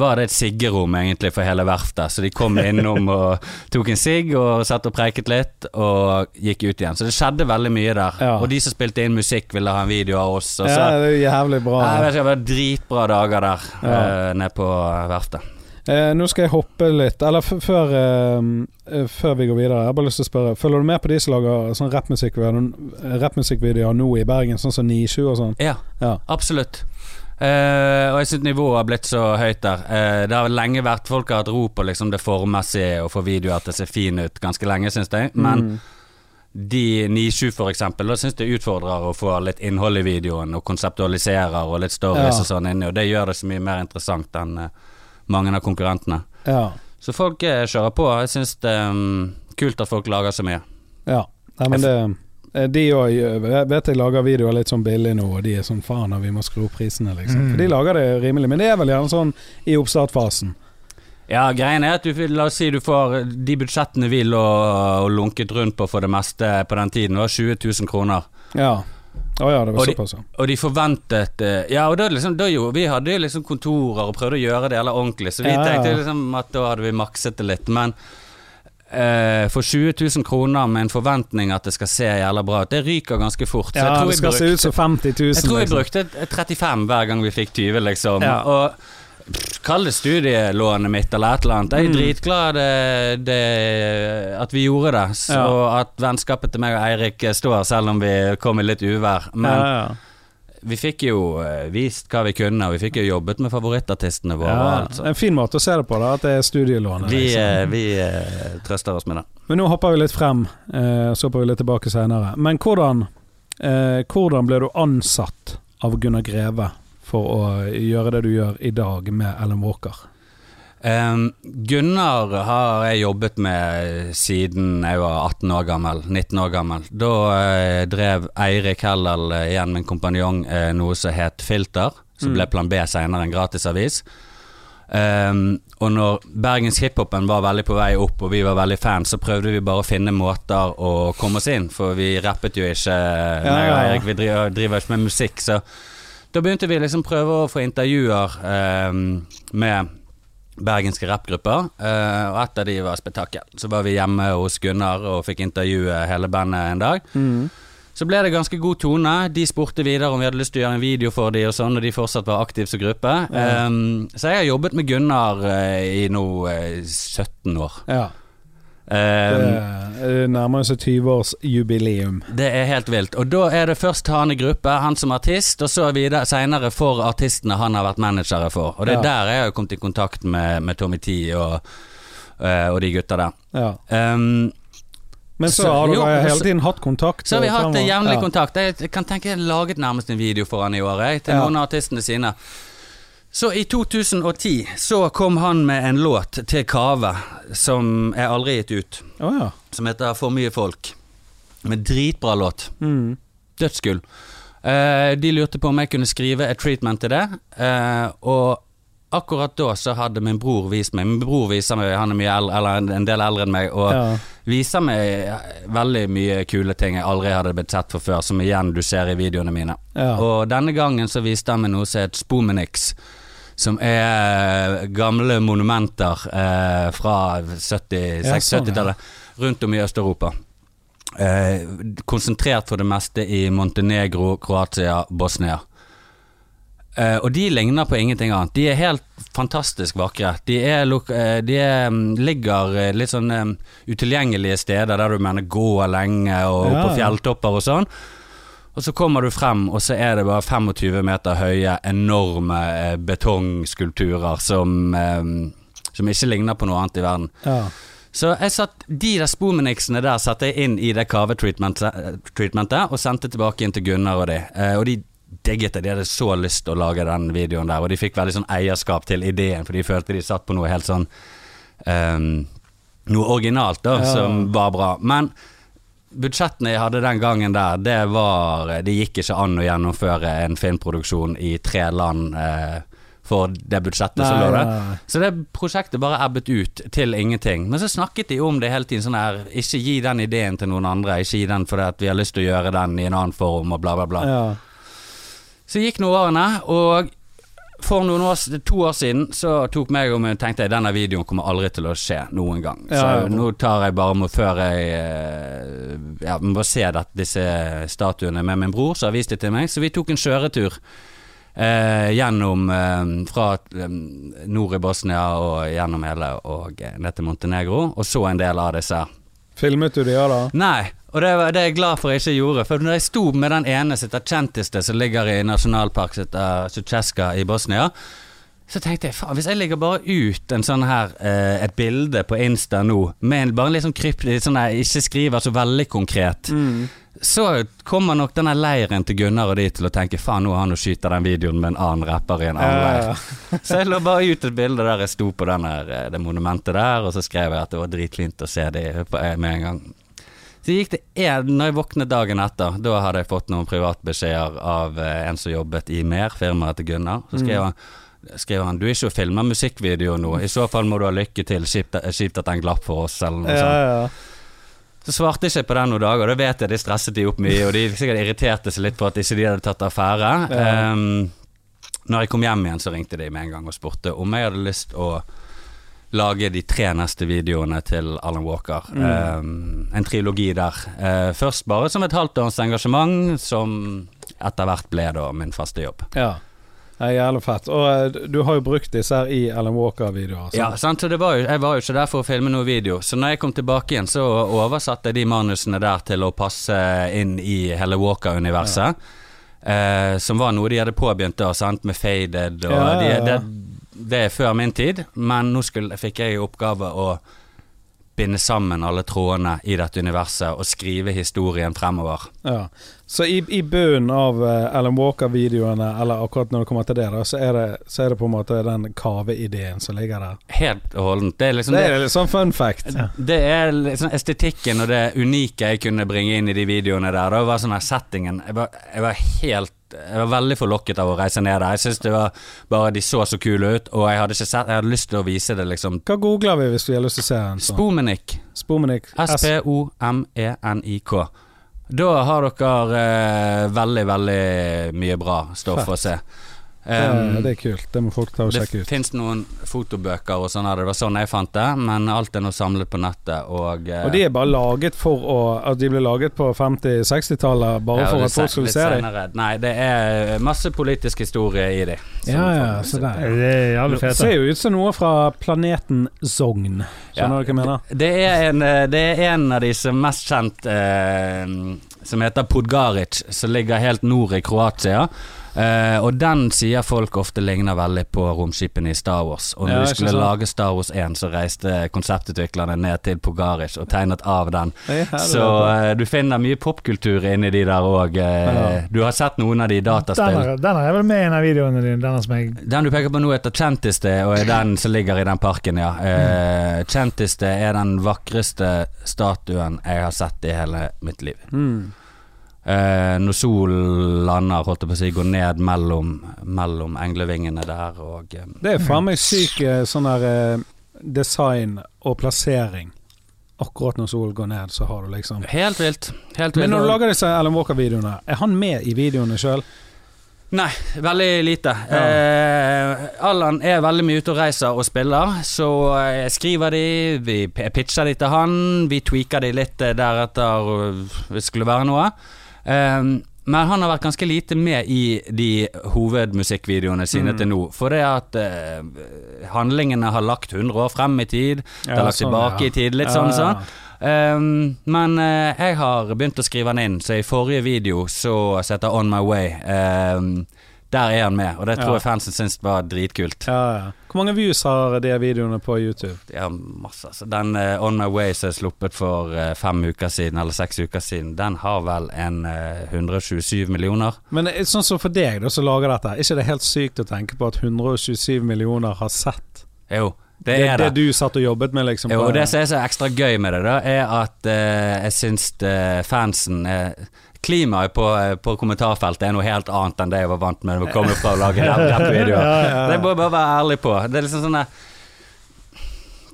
var det et siggerom egentlig for hele verftet. Så de kom innom og tok en sigg og satt og preiket litt, og gikk ut igjen. Så det skjedde veldig mye der. Ja. Og de som spilte inn musikk, ville ha en video av oss. Og så, Ja, det er jævlig bra. Ikke, det var dritbra dager der Ja. uh, nede på verftet. Eh, nå skal jeg hoppe litt Eller før, eh, eh, før vi går videre, jeg har bare lyst til å spørre Følger du med på de som lager sånn rappmusikkvideoer rap nå i Bergen, sånn som 97 og sånn? Ja, Ja. absolutt. Eh, og jeg syns nivået har blitt så høyt der. Uh, det har lenge vært Folk har hatt ro på liksom det formmessige og få videoer at det ser fin ut ganske lenge, syns jeg. Men Mm. de 9-7 for eksempel, da syns jeg utfordrer å få litt innhold i videoen, og konseptualiserer og litt stories Ja. og sånn inni, og det gjør det så mye mer interessant enn uh, mange av konkurrentene. Ja. Så folk kjører på. Jeg syns det er um, kult at folk lager så mye. ja. Nei, men det De òg vet jeg lager videoer litt sånn billig nå, og de er sånn faen, vi må skru opp prisene, liksom. Mm. For de lager det rimelig, men det er vel gjerne sånn i oppstartfasen. Ja, greien er at du, La oss si du får de budsjettene vi lå og lunket rundt på for det meste på den tiden, var 20 000 kroner. Ja. Oh ja, det var Og de- såpass, ja. Og de forventet eh, Ja, og da liksom, da jo, vi hadde jo liksom kontorer og prøvde å gjøre det hele ordentlig, så vi ja. tenkte liksom at da hadde vi makset det litt. Men eh, for 20 000 kroner med en forventning at det skal se jævla bra ut, det ryker ganske fort. Jeg Ja, tror det skal skal se ut som 50 000. Jeg tror vi liksom. brukte 35 hver gang vi fikk 20, liksom. Ja. Og pff, Kall det studielånet mitt eller et eller annet. Jeg er Mm. dritglad det, det, at vi gjorde det, så Ja. at vennskapet til meg og Eirik står, selv om vi kom i litt uvær. Men ja, ja. Vi fikk jo eh, vist hva vi kunne, og vi fikk jo jobbet med favorittartistene våre. Ja, altså. En fin måte å se det på, da, at det er studielån. Vi, liksom. eh, vi eh, trøster oss med det. Men nå hopper vi litt frem, så hopper vi litt tilbake senere. Men hvordan, hvordan ble du ansatt av Gunnar Greve for å gjøre det du gjør i dag med Ellen Walker? Um, Gunnar har jeg jobbet med siden jeg var 18 år gammel, 19 år gammel. Da eh, drev Eirik Hellel, eh, igjen min kompanjong, eh, noe som het Filter, som Mm. ble Plan B senere, en gratisavis. Um, og når Bergens hiphopen var veldig på vei opp, og vi var veldig fans, så prøvde vi bare å finne måter å komme oss inn, for vi rappet jo ikke, meg og ja, ja. Eirik, vi driver, driver ikke med musikk, så da begynte vi liksom prøve å få intervjuer um, med bergenske rappgrupper, eh, og et av de var Spetakkel. Så var vi hjemme hos Gunnar og fikk intervjue hele bandet en dag. Så ble det ganske god tone. De spurte videre om vi hadde lyst til å gjøre en video for de og sånn, og de fortsatt var aktive som gruppe. Ja. Um, så jeg har jobbet med Gunnar uh, i nå uh, 17 år. Ja. Um, Det nærmer seg 20-årsjubileum. Det er helt vilt. Og da er det først han i gruppe, han som artist, og så videre senere for artistene han har vært managere for. Og det er Ja. der jeg har kommet i kontakt med, med Tommy Tee og, eh, og de gutta der. Ja. Um, Men så Så- har jo, hele tiden hatt kontakt? så har vi hatt jevnlig Ja. kontakt. Jeg, kan tenke jeg laget nærmest en video for han i år, jeg, til Ja. noen av artistene sine. Så i 2010 så kom han med en låt til Kave som er aldri gitt ut, Oh, ja. som heter For mye folk. Med dritbra låt. Mm. Dødsgull. Eh, de lurte på om jeg kunne skrive et treatment til det, eh, og akkurat da så hadde min bror vist meg Min bror viser meg, han er mye eldre, eller en- del eldre enn meg, og ja. viser meg veldig mye kule ting jeg aldri hadde blitt sett for før, som igjen du ser i videoene mine. Ja. Og denne gangen så viste han meg noe som het Spomenix. Som er gamle monumenter eh, fra 70 Ja, sånn, 70-tallet rundt om i Øst-Europa. Eh, konsentrert for det meste i Montenegro, Kroatia, Bosnia. Eh, og de ligner på ingenting annet. De er helt fantastisk vakre. De, er, eh, de er, mm, ligger eh, litt sånn um, utilgjengelige steder der du mener går lenge, og Ja, på fjelltopper og sånn. Og så kommer du frem, og så er det bare 25 meter høye, enorme eh, betongskulpturer som, eh, som ikke ligner på noe annet i verden. ja. Så jeg satt, de der spomeniksene der satte jeg inn i det kavetreatmentet treatmentet, og sendte tilbake inn til Gunnar og de. Eh, og de digget det, de hadde så lyst til å lage den videoen der, og de fikk veldig sånn eierskap til ideen, for de følte de satt på noe helt sånn ehm, Noe originalt, da, Ja. som var bra. Men budsjettene jeg hadde den gangen der, det var Det gikk ikke an å gjennomføre en filmproduksjon i tre land eh, for det budsjettet som lå der. Så det prosjektet bare ebbet ut til ingenting. Men så snakket de om det hele tiden sånn her Ikke gi den ideen til noen andre, ikke gi den fordi vi har lyst til å gjøre den i en annen form, og bla, bla, bla. Ja. Så gikk nå årene, og for noen år, to år siden så tok meg og meg tenkte jeg denne videoen kommer aldri til å skje noen gang. Så Ja, ja. nå tar jeg bare med før jeg eh, Ja, må bare se det, disse statuene med min bror, som har vist det til meg. Så vi tok en kjøretur. Eh, gjennom eh, fra eh, nord i Bosnia og gjennom hele og eh, ned til Montenegro, og så en del av disse. Filmet du de, ja da? Nei, Og det, det er jeg glad for jeg ikke gjorde. For når jeg sto med den ene heter som ligger i nasjonalpark som heter Suceska i Bosnia, så tenkte jeg faen, hvis jeg legger bare ut en sånn her eh, et bilde på Insta nå, med en litt sånn kryptisk, sånn jeg ikke skriver så veldig konkret, så kommer nok denne leiren til Gunnar og de til å tenke faen, nå har han og skyter den videoen med en annen rapper i en annen leir. (laughs) Så jeg la bare ut et bilde der jeg sto på denne, eh, det monumentet der, og så skrev jeg at det var dritfint å se de eh, med en gang. Så gikk det en, når jeg våknet dagen etter, da hadde jeg fått noen privatbeskjeder av eh, en som jobbet i Mer, firmaet til Gunnar. Så skrev han skrev han du er ikke og filmer musikkvideo nå, i så fall må du ha lykke til, kjipt kjipt at den glapp for oss, eller noe Ja, sånt. ja. Så svarte jeg ikke på den noen dager, og da vet jeg de stresset de opp mye, og de sikkert irriterte seg litt på at ikke de hadde tatt affære. Ja. Um, når jeg kom hjem igjen, så ringte de med en gang og spurte om jeg hadde lyst å lage de tre neste videoene til Alan Walker. Mm. Um, en trilogi der. Uh, først bare som et halvt års engasjement, som etter hvert ble da min faste jobb. ja. Det er jævlig fett. Og eh, du har jo brukt disse her i Alan Walker-videoer. Ja, sant? så det var jo, jeg var jo ikke der for å filme noe video, så når jeg kom tilbake igjen, så oversatte jeg de manusene der til å passe inn i hele Walker-universet. Eh, som var noe de hadde påbegynt da, sant, med Faded og Ja, ja, de, ja. det, det er før min tid, men nå skulle, fikk jeg i oppgave å binde sammen alle trådene i dette universet og skrive historien fremover. Ja. Så i, i bunnen av eh, Alan Walker-videoene, eller akkurat når det kommer til det, da, så er det, så er det på en måte den kaveideen som ligger der. Helt og holdent. Det er liksom Det er litt sånn fun fact. Det er liksom estetikken og det unike jeg kunne bringe inn i de videoene der. Det var sånn her settingen Jeg var, jeg var helt Jeg var veldig forlokket av å reise ned der. Jeg synes det var bare De så så kule ut, og jeg hadde ikke sett Jeg hadde lyst til å vise det, liksom. Hva googler vi hvis vi har lyst til å se en sånn? Spomenik. Spomenik. S-P-O-M-E-N-I-K. Da har dere eh, veldig, veldig mye bra stoff Fett. å se. Det, Um, det er kult. Det må folk ta og sjekke ut. Det fins noen fotobøker og sånn, det var sånn jeg fant det, men alt er nå samlet på nettet, og eh, Og de er bare laget for å At de ble laget på 50-60-tallet bare Ja, for at folk skulle se dem? Nei, det er masse politisk historie i de. Ja, ja, så der. Det er jævlig fete. ser jo ut som noe fra planeten Zogn. Skjønner Ja. du hva jeg mener? Det er en, eh, det er en av de som mest kjent eh, Som heter Podgaric, som ligger helt nord i Kroatia. Eh, og den sier folk ofte ligner veldig på romskipene i Star Wars. Og når Ja, de skulle sånn. lage Star Wars 1, så reiste konseptutviklerne ned til Podgaric og tegnet av den. Er Så eh, du finner mye popkultur inni de der òg. Ja. Du har sett noen av de i Den har er, den er vel med i en av videoene dine, denne som jeg Den du peker på nå heter Chantiste, og er den som ligger i den parken, ja. Uh, Chantiste er den vakreste statuen jeg har sett i hele mitt liv. Mm. Eh, når solen lander, holdt jeg på å si, går ned mellom, mellom englevingene der og eh, Det er faen meg syk eh, sånn der eh, design og plassering. Akkurat når solen går ned, så har du liksom Helt vilt. Helt Men når du lager disse Alan Walker-videoene, er han med i videoene sjøl? Nei, veldig lite. Eh, Allan er veldig mye ute og reiser og spiller, så jeg skriver de, vi pitcher de til han, vi tweaker de litt eh, deretter hvis det skulle være noe. Eh, men han har vært ganske lite med i de hovedmusikkvideoene sine Mm. til nå. For det at eh, handlingene har lagt 100 år frem i tid, det har lagt tilbake i tid, litt sånn sånn. Um, men eh, jeg har begynt å skrive han inn, så i forrige video så setter On My Way. Um, der er han med, og det tror jeg fansen syns var dritkult. Hvor mange views har de videoene på YouTube? De har masse, altså. Den uh, On My Way som er sluppet for uh, fem uker siden, eller seks uker siden, den har vel en uh, 127 millioner. Men eh, sånn som for deg da som lager dette, er ikke det helt sykt å tenke på at 127 millioner har sett Jo, det det, det, det. du satt og jobbet med, liksom? Jo, og det som er så ekstra gøy med det, da, er at uh, jeg syns uh, fansen eh, Klimaet på, eh, på kommentarfeltet er noe helt annet enn det jeg var vant med når vi kommer fra å lage rapp-videoer. Det må jeg bare være ærlig på. Det er liksom sånn der-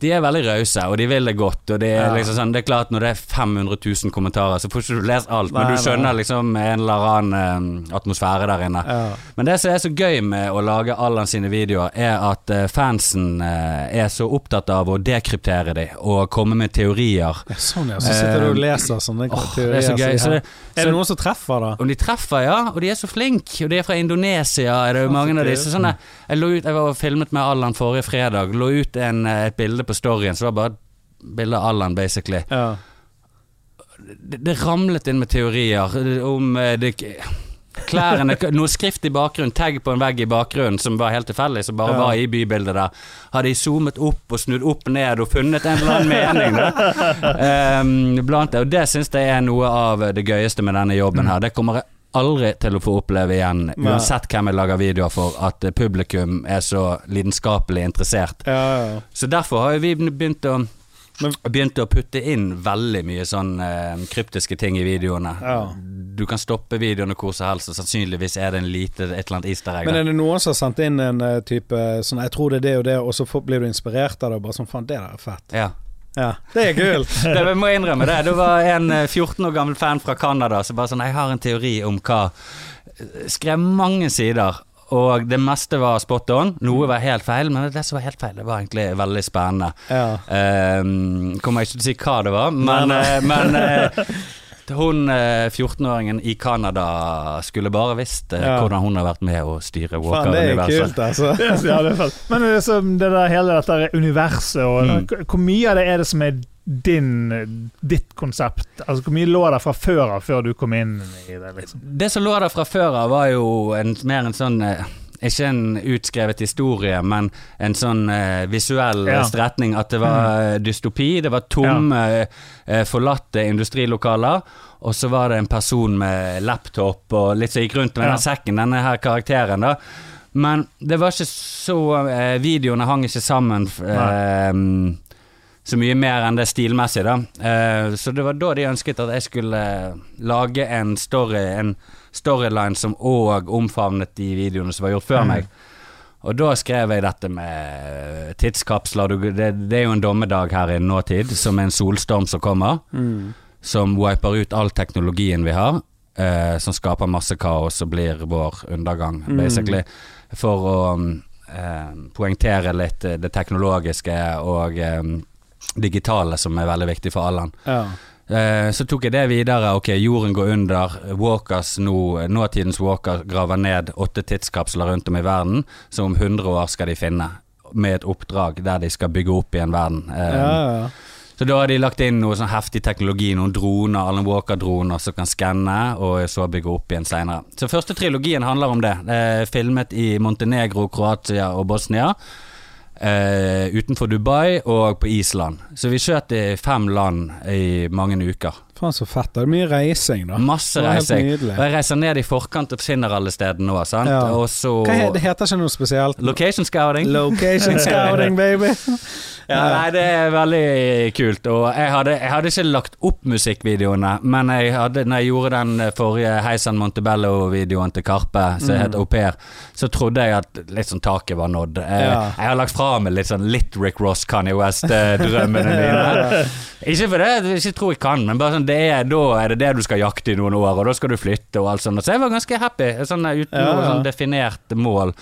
De er veldig rause, og de vil det godt. Og det er Ja. liksom sånn Det er klart Når det er 500 000 kommentarer, så får ikke du lest alt, men du skjønner nei. liksom en eller annen eh, atmosfære der inne. ja. Men det som er så gøy med å lage Allan sine videoer, er at eh, fansen eh, er så opptatt av å dekryptere dem og komme med teorier. Ja, sånn ja. Så sitter du og leser sånne oh, teorier. det er så gøy. Så det, er det noen som treffer, da? Om de treffer, ja. Og de er så flinke. Og de er fra Indonesia, er det jo mange av disse. Sånne, jeg, lå ut, jeg var filmet med Allan forrige fredag. Lå ut en, eh, et bilde på storyen, så det var bare et bilde av Allan, basically. Ja. det, det ramlet inn med teorier om eh, det Klærne, noe skrift i bakgrunnen, tagg på en vegg i bakgrunnen som var helt tilfeldig, som bare Ja. var i bybildet der. Hadde jeg zoomet opp og snudd opp ned og funnet en eller annen mening der. (laughs) Ehm, blant det, og det syns jeg er noe av det gøyeste med denne jobben her. Det kommer jeg aldri til å få oppleve igjen, uansett hvem jeg lager videoer for, at eh, publikum er så lidenskapelig interessert. Ja, ja. Så derfor har vi begynt å Men- Begynt å putte inn veldig mye sånn eh, kryptiske ting i videoene. Ja. Du kan stoppe videoene hvor som helst, og sannsynligvis er det en lite, et eller annet easter egg. Men er det noen som har sendt inn en eh, type sånn 'jeg tror det er det og det', og så blir du inspirert av det? og Bare sånn 'faen, det der er fett'. Ja. Ja, det er kult. (laughs) Det, jeg innrømme det. Det var en eh, 14 år gammel fan fra Canada som bare sånn 'Jeg har en teori om hva' Skrev mange sider. Og det meste var spot on. Noe var helt feil, men det som var helt feil, det var egentlig veldig spennende. Ja. Um, kommer ikke til å si hva det var, men, eh, men eh, (laughs) hun eh, 14-åringen i Canada skulle bare visst eh, Ja. hvordan hun har vært med å styre er Walker-universet. altså. (laughs) Ja, det er. Men det, så- det der, hele dette universet og Mm. Hvor mye av det er det som er din, ditt konsept? Altså Hvor mye lå der fra før av, før du kom inn i det? liksom? Det som lå der fra før av, var jo en, mer en sånn eh, ikke en utskrevet historie, men en sånn eh, visuell Ja. eh, stretning. At det var eh, dystopi, det var tomme, eh, forlatte industrilokaler. Og så var det en person med laptop og litt som gikk rundt med Ja. den sekken, denne her karakteren, da. Men det var ikke så eh, Videoene hang ikke sammen eh, så mye mer enn det stilmessige, da. Eh, så det var da de ønsket at jeg skulle eh, lage en story, en storyline som òg omfavnet de videoene som var gjort før mm. meg. Og da skrev jeg dette med tidskapsler. Det, det er jo en dommedag her i nåtid, som en solstorm som kommer. Mm. Som wiper ut all teknologien vi har. Eh, som skaper masse kaos og blir vår undergang, Mm. basically. For å mm, eh, poengtere litt eh, det teknologiske og eh, digitale som er veldig viktig for Allan. Ja. Eh, så tok jeg det videre. Ok, jorden går under. Walkers nå, nåtidens Walker graver ned åtte tidskapsler rundt om i verden, som om 100 år skal de finne. Med et oppdrag der de skal bygge opp igjen verden. Eh, Ja, ja. Så da har de lagt inn noe sånn heftig teknologi, noen droner, Alan Walker-droner som kan skanne, og så bygge opp igjen seinere. Så første trilogien handler om det. Det er filmet i Montenegro, Kroatia og Bosnia. Eh, utenfor Dubai og på Island. Så vi skjøt i fem land i mange uker. Faen så fett. Det er mye reising, da. Masse reising. Og jeg reiser ned i forkant og finner alle stedene nå, sant. Ja. Og så Hva det heter ikke noe spesielt? Location scouting. Location scouting, baby. (laughs) Ja, nei, det er veldig kult. Og jeg hadde, jeg hadde ikke lagt opp musikkvideoene, men jeg hadde, når jeg gjorde den forrige Heisan Montebello-videoen til Karpe, som het Au Pair, så trodde jeg at litt sånn taket var nådd. Jeg, Ja. Jeg har lagt fra meg litt sånn litt Rick Ross, Kanye West-drømmene mine. (laughs) Ikke for det, ikke tror jeg kan, men bare sånn, det er, da er det det du skal jakte i noen år, og da skal du flytte og alt sånt. Så jeg var ganske happy, sånn, uten Ja, noe sånn definert mål.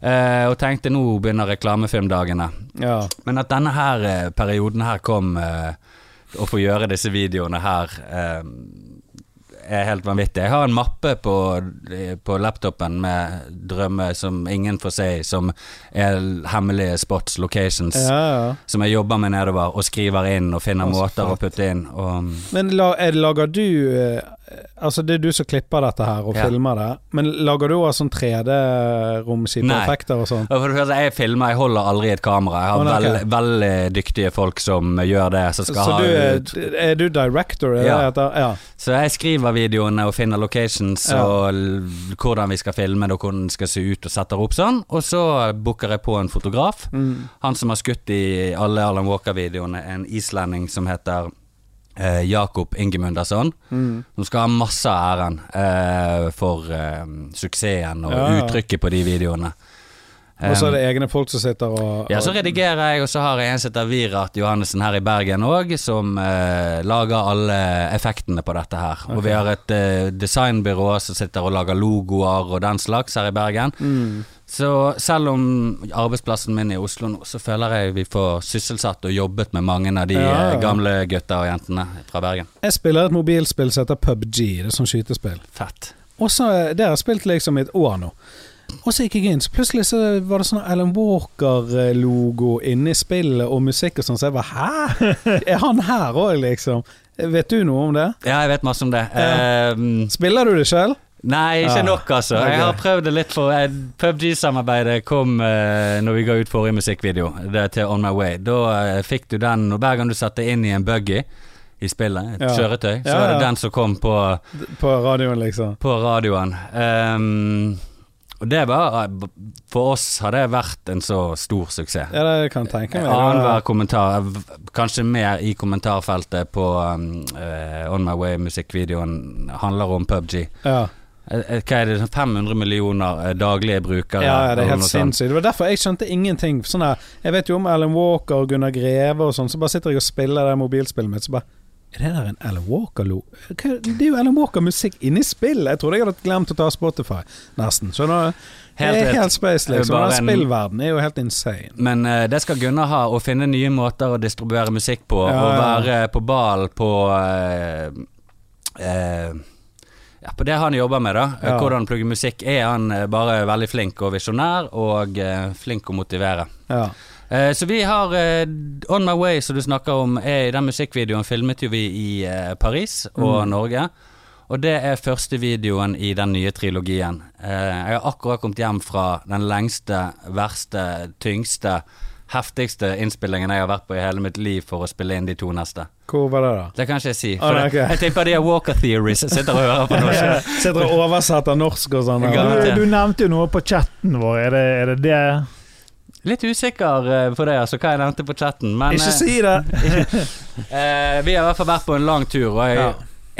Uh, og tenkte nå begynner reklamefilmdagene. Ja. Men at denne her eh, perioden her kom, uh, å få gjøre disse videoene her, eh, er helt vanvittig. Jeg har en mappe på, på laptopen med drømmer som ingen får se, som er hemmelige spots, locations, ja, ja. som jeg jobber med nedover, og skriver inn og finner måter å putte inn. Og, Men la, er, lager du eh, Altså Det er du som klipper dette her og Ja. filmer det, men lager du òg sånn 3D-romskip Nei. og sånn? jeg filmer, jeg holder aldri et kamera. Jeg har oh, nei, ok. veld, veldig dyktige folk som gjør det. Som Så du er, er du director? Er Ja. ja. Så jeg skriver videoene og finner locations Ja. og hvordan vi skal filme det og hvordan det skal se ut og setter opp sånn. Og så booker jeg på en fotograf. Mm. Han som har skutt i alle Alan Walker-videoene, en islending som heter eh, Jakob Ingemundersson, Mm. Som skal ha masse av æren eh, for eh, suksessen og Ja, ja. uttrykket på de videoene. Og så er Um, det egne folk som sitter og, ja, så redigerer jeg, og så har jeg en som heter Virat Johannessen her i Bergen òg, som eh, lager alle effektene på dette her. Og vi har et eh, designbyrå som sitter og lager logoer og den slags her i Bergen. mm. Så selv om arbeidsplassen min er i Oslo nå, så føler jeg vi får sysselsatt og jobbet med mange av de Ja, ja. eh, gamle gutta og jentene fra Bergen. Jeg spiller et mobilspill som heter PubG, det er sånn skytespill. Fett. Og så Det har jeg spilt liksom i et år nå. Og så gikk jeg inn, så plutselig så var det sånn Alan Walker-logo inne i spillet og musikk og sånn, så jeg bare Hæ? Er han her òg, liksom? Vet du noe om det? Ja, jeg vet masse om det. Ja. Um, Spiller du det sjøl? Nei, ikke ja. nok, altså. Jeg har prøvd det litt for eh, PubG-samarbeidet kom uh, når vi ga ut forrige musikkvideo, det til On My Way. Da uh, fikk du den, og hver gang du satte inn i en buggy i spillet, et Ja. kjøretøy, så var det den som kom på, På radioen, liksom? på radioen. Ehm, og det var For oss har det vært en så stor suksess. Ja, det kan jeg tenke meg. Annenhver kommentar, kanskje mer i kommentarfeltet på eh, On My Way-musikkvideoen, handler om PubG. Ja. Eh, eh, Hva er det, sånn 500 millioner eh, daglige brukere? Ja, ja, det er helt sinnssykt. Det var derfor jeg skjønte ingenting. Sånn her, jeg vet jo om Alan Walker og Gunnar Greve og sånn, så bare sitter jeg og spiller det mobilspillet mitt, så bare Er det der en Alan Walker-lo? Det er jo Alan Walker-musikk inni spill! Jeg trodde jeg hadde glemt å ta Spotify, nesten. Skjønner du? Helt det er helt space, liksom. Den en- spillverdenen er jo helt insane. Men uh, det skal Gunnar ha, å finne nye måter å distribuere musikk på, Ja, og ja. være på ballen på uh, uh, ja, På det han jobber med, da. Ja. Hvordan plugge musikk. Er han bare veldig flink og visjonær, og flink å motivere. Ja. Eh, så vi har uh, On My Way, som du snakker om, er i den musikkvideoen filmet jo vi i uh, Paris og Mm. Norge. Og det er første videoen i den nye trilogien. Jeg har akkurat kommet hjem fra den lengste, verste, tyngste, heftigste innspillingen jeg har vært på i hele mitt liv for å spille inn de to neste. Hvor var det, da? Det kan ikke jeg si. Ah, okay. Jeg tipper de er Walker Theories sitter og hører på (laughs) norsk. Sitter og oversetter norsk og sånn. Du, du nevnte jo noe på chatten vår. Er det er det, det? Litt usikker eh, på det, altså, hva jeg nevnte på chatten. Men Ikke eh, si det! (laughs) Eh, vi har i hvert fall vært på en lang tur, og jeg Ja.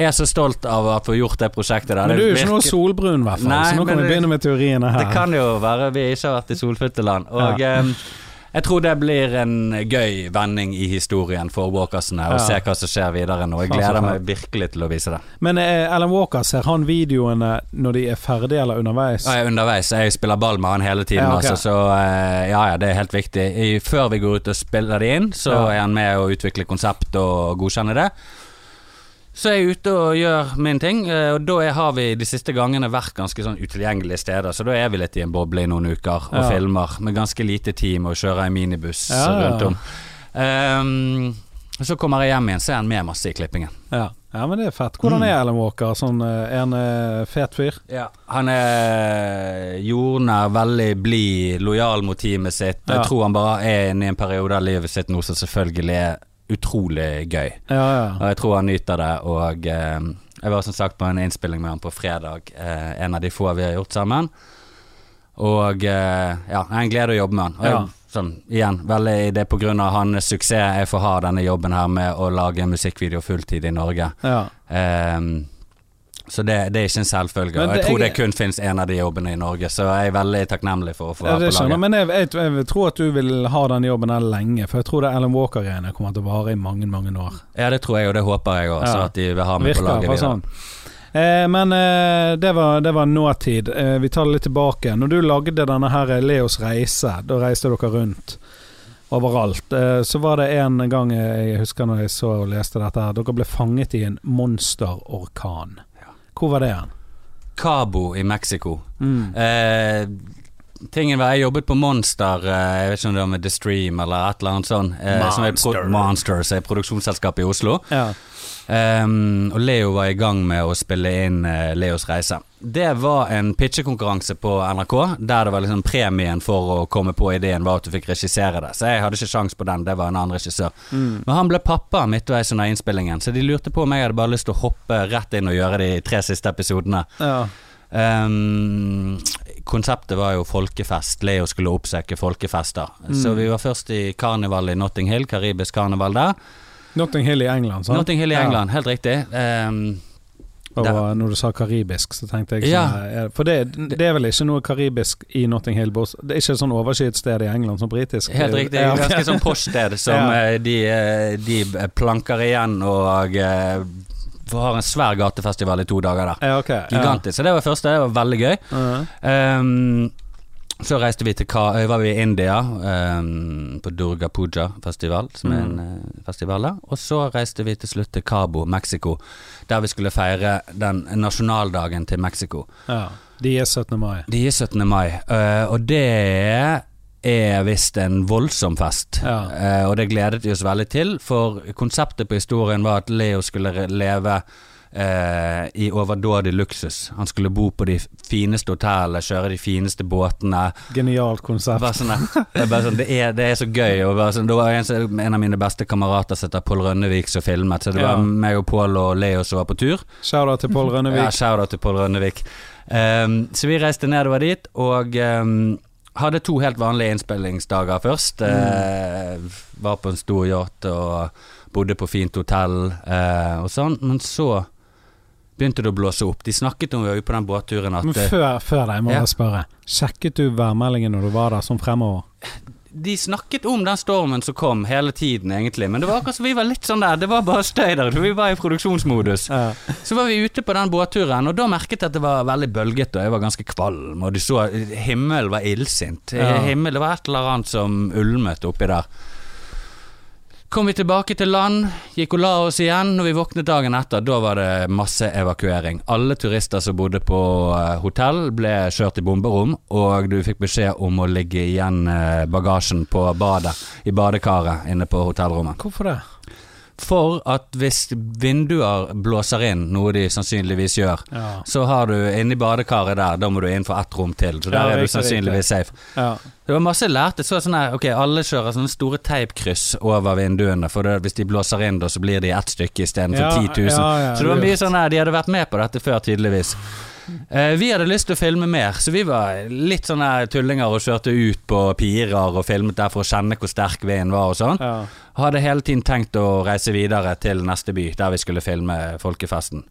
er så stolt av å få gjort det prosjektet der. Men du er jo ikke noe solbrun, i hvert fall. Nei, Så nå kan vi begynne med teoriene her. Det kan jo være vi ikke har vært i solfylte land. Og eh, jeg tror det blir en gøy vending i historien for Walkersene, Ja. å se hva som skjer videre nå. Jeg gleder meg virkelig til å vise det. Men eh, Alan Walker, ser han videoene når de er ferdige eller underveis? Ja, jeg er underveis. Jeg spiller ball med han hele tiden, Ja, okay. altså, så eh, ja, ja, det er helt viktig. I, før vi går ut og spiller de inn, så Ja. er han med å utvikle konsept og godkjenne det. Så er jeg ute og gjør min ting, eh, og da har vi de siste gangene vært ganske sånn utilgjengelige steder, så da er vi litt i en boble i noen uker og Ja. filmer med ganske lite team og kjører en minibuss Ja, rundt om. Um, så kommer jeg hjem igjen, så er han med masse i klippingen. Ja. ja, men det er fett. Hvordan Mm. er Alan Walker? Sånn, eh, er han eh, fet fyr? Ja, Han er jordnær, veldig blid, lojal mot teamet sitt. Ja. Jeg tror han bare er inne i en periode av livet sitt nå som selvfølgelig er utrolig gøy. Ja, ja. Og jeg tror han nyter det, og eh, jeg var som sagt på en innspilling med han på fredag, eh, en av de få vi har gjort sammen. Og eh, ja, det er en glede å jobbe med han. Og jeg, Ja. sånn, igjen, veldig det er på grunn av hans suksess jeg får ha denne jobben her med å lage en musikkvideo fulltid i Norge. ja. Ehm, så det, det er ikke en selvfølge. Men Og jeg det- tror det kun finnes en av de jobbene i Norge, så jeg er veldig takknemlig for å få være på laget. Men jeg, jeg, jeg, vil tro at du vil ha den jobben her lenge, for jeg tror det Alan Walker-greiene kommer til å vare i mange, mange år. Ja, det tror jeg, og det håper jeg òg, Ja. at de vil ha meg på laget videre. sånn. Eh, men eh, det, var, det var nåtid. Eh, vi tar det litt tilbake. Når du lagde denne her Leos reise, da reiste dere rundt overalt. Eh, så var det en gang eh, jeg husker når jeg så og leste dette her, dere ble fanget i en monsterorkan. Hvor var det hen? Cabo i Mexico. Mm. Eh, tingen var, Jeg jobbet på Monster, eh, jeg vet ikke om det var med The Stream eller et eller annet sånt. Eh, som er Monster. Monster, som er produksjonsselskap i Oslo. Ja. Ehm, og Leo var i gang med å spille inn uh, Leos reise. Det var en pitchekonkurranse på NRK, der det var liksom premien for å komme på ideen var at du fikk regissere det. Så jeg hadde ikke sjans på den, det var en annen regissør. Mm. Men han ble pappa midtveis under innspillingen, så de lurte på om jeg hadde bare lyst til å hoppe rett inn og gjøre de tre siste episodene. ja. Um, konseptet var jo folkefest. Leo skulle oppsøke folkefester. Så vi var først i karneval i Notting Hill, karibisk karneval der. Notting Hill i England, sant? Notting Hill i Ja. England, helt riktig. Um, Og når du sa karibisk, så tenkte jeg sånn Ja. eh, For det, det er vel ikke noe karibisk i Notting Hill? Det er ikke et sånn overskyet sted i England som britisk? Helt riktig. Ja. Ganske sånn poststed (laughs) som Ja. eh, de, eh, de planker igjen og har en svær gatefestival i to dager der. Ja, ok. Ja. Gigantisk. Så det var første, det var veldig gøy. Ja. Ehm, så reiste vi til Ka eh, var vi i India, um, på Durga Puja festival, som er en eh, festival der. Og så reiste vi til slutt til Cabo, Mexico, der vi skulle feire den nasjonaldagen til Mexico. ja. De er 17. mai. De er 17. mai, uh, og det er visst en voldsom fest. Ja. uh, og det gledet vi oss veldig til, for konseptet på historien var at Leo skulle leve eh, i overdådig luksus. Han skulle bo på de fineste hotellene, kjøre de fineste båtene. Genialt konsept. Sånn, det, er sånn, det, er, det er så gøy. Sånn, det var en, en av mine beste kamerater som heter Pål Rønnevik som filmet, så det Ja. var meg og Pål og Leo som var på tur. Shout-out til Pål Ja, Rønnevik. shout-out til Pål Rønnevik. Um, så vi reiste nedover dit, og um, hadde to helt vanlige innspillingsdager først. Eh, var på en stor yacht og bodde på fint hotell eh, og sånn. Men så begynte det å blåse opp. De snakket om vi på den båtturen at Men eh, før, før det, jeg må Ja. spørre. Sjekket du værmeldingen når du var der, sånn fremover? de snakket om den stormen som kom hele tiden, egentlig. Men det var akkurat som vi var litt sånn der. Det var bare støy der. Vi var i produksjonsmodus. Ja. Så var vi ute på den båtturen, og da merket jeg at det var veldig bølgete, og jeg var ganske kvalm, og du så himmelen var illsint. Ja. Himmel, det var et eller annet som ulmet oppi der. Kom vi tilbake til land, gikk og la oss igjen. Når vi våknet dagen etter, da var det masse evakuering. Alle turister som bodde på eh, hotell, ble kjørt i bomberom, og du fikk beskjed om å ligge igjen eh, bagasjen på badet, i badekaret inne på hotellrommet. Hvorfor det? For at hvis vinduer blåser inn, noe de sannsynligvis gjør, Ja. så har du inni badekaret der, da må du inn for ett rom til. Så der Ja, er du sannsynligvis safe. ja. Det var masse jeg lærte. Så sånn her, ok, alle kjører sånne store teipkryss over vinduene, for det, hvis de blåser inn, da, så blir de ett stykke istedenfor Ja, 10 000. ja, ja, så det var mye sånn her, de hadde vært med på dette før, tydeligvis. Eh, vi hadde lyst til å filme mer, så vi var litt sånne tullinger og kjørte ut på pirer og filmet der for å kjenne hvor sterk vinden var og sånn. ja. Hadde hele tiden tenkt å reise videre til neste by, der vi skulle filme folkefesten.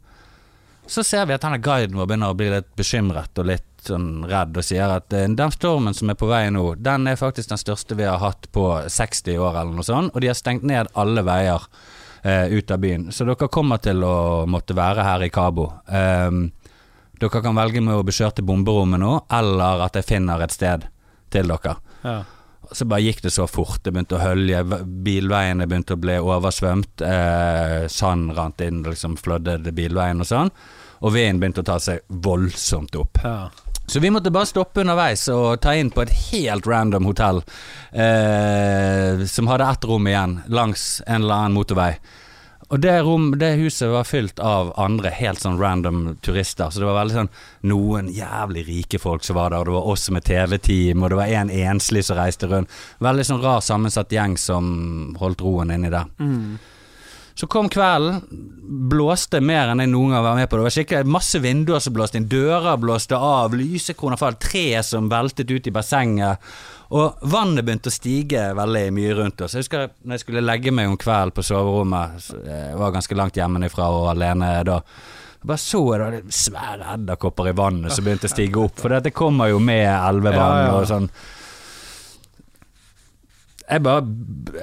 Så ser vi at denne guiden vår begynner å bli litt bekymret og litt sånn redd, og sier at eh, den stormen som er på vei nå, den er faktisk den største vi har hatt på 60 år, eller noe sånt, og de har stengt ned alle veier eh, ut av byen. Så dere kommer til å måtte være her i Cabo. Ehm, dere kan velge med å bli kjørt til bomberommet nå, eller at jeg finner et sted til dere. ja. Så bare gikk det så fort. Det begynte å hølje. Bilveiene begynte å bli oversvømt. Eh, sand rant inn, liksom flødde bilveien og sånn. Og vinden begynte å ta seg voldsomt opp. ja. Så vi måtte bare stoppe underveis og ta inn på et helt random hotell. Eh, som hadde ett rom igjen langs en eller annen motorvei. Og det, rom, det huset var fylt av andre helt sånn random turister. Så det var veldig sånn noen jævlig rike folk som var der, og det var oss med TV-team, og det var en enslig som reiste rundt. Veldig sånn rar sammensatt gjeng som holdt roen inni der. Mm. Så kom kvelden, blåste mer enn jeg noen gang var med på. Det var skikkelig masse vinduer som blåste inn, dører blåste av, lysekroner falt, tre som veltet ut i bassenget. Og vannet begynte å stige veldig mye rundt oss. Jeg husker når jeg skulle legge meg om kvelden på soverommet, jeg var ganske langt hjemmefra og alene da. Jeg bare så jeg da svære edderkopper i vannet som begynte å stige opp. For det kommer jo med elvevann og sånn. Jeg bare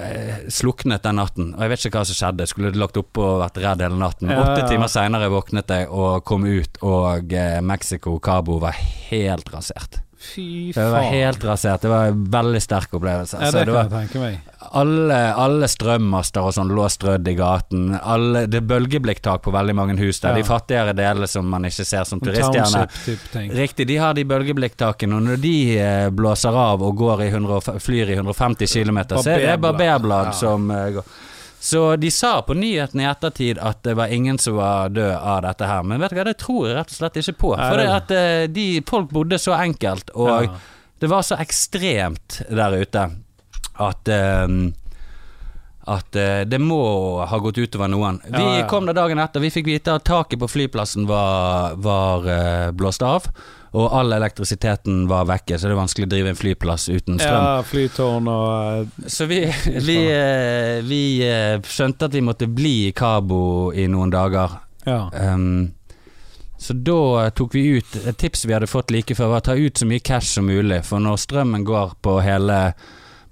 eh, sluknet den natten, og jeg vet ikke hva som skjedde. Jeg skulle lagt opp og vært redd hele natten. Ja, Åtte timer seinere våknet jeg og kom ut, og eh, Mexico Cabo var helt rasert. Fy faen. Det var helt rasert. Det var en veldig sterk opplevelse. Ja, det det kan var, jeg tenke meg. Alle, alle strømmaster og sånn lå strødd i gaten. Alle, det er bølgeblikktak på veldig mange hus der. Ja. De fattigere delene som man ikke ser som turistgjerne Riktig, de har de bølgeblikktakene, og når de eh, blåser av og går i 100, flyr i 150 km, så er det Barberblad. Ja. som eh, går. Så de sa på nyhetene i ettertid at det var ingen som var død av dette her, men vet du hva, det tror jeg rett og slett ikke på. For det det- at eh, de folk bodde så enkelt, og Ja. det var så ekstremt der ute at eh, at eh, det må ha gått utover noen. Vi Ja, ja. kom da dagen etter, vi fikk vite at taket på flyplassen var, var eh, blåst av. Og all elektrisiteten var vekke, så det er vanskelig å drive en flyplass uten strøm. Ja, flytårn og uh, Så vi, vi, uh, vi uh, skjønte at vi måtte bli i Cabo i noen dager. Ja. Um, så da tok vi ut Et tips vi hadde fått like før, var å ta ut så mye cash som mulig. For når strømmen går på hele,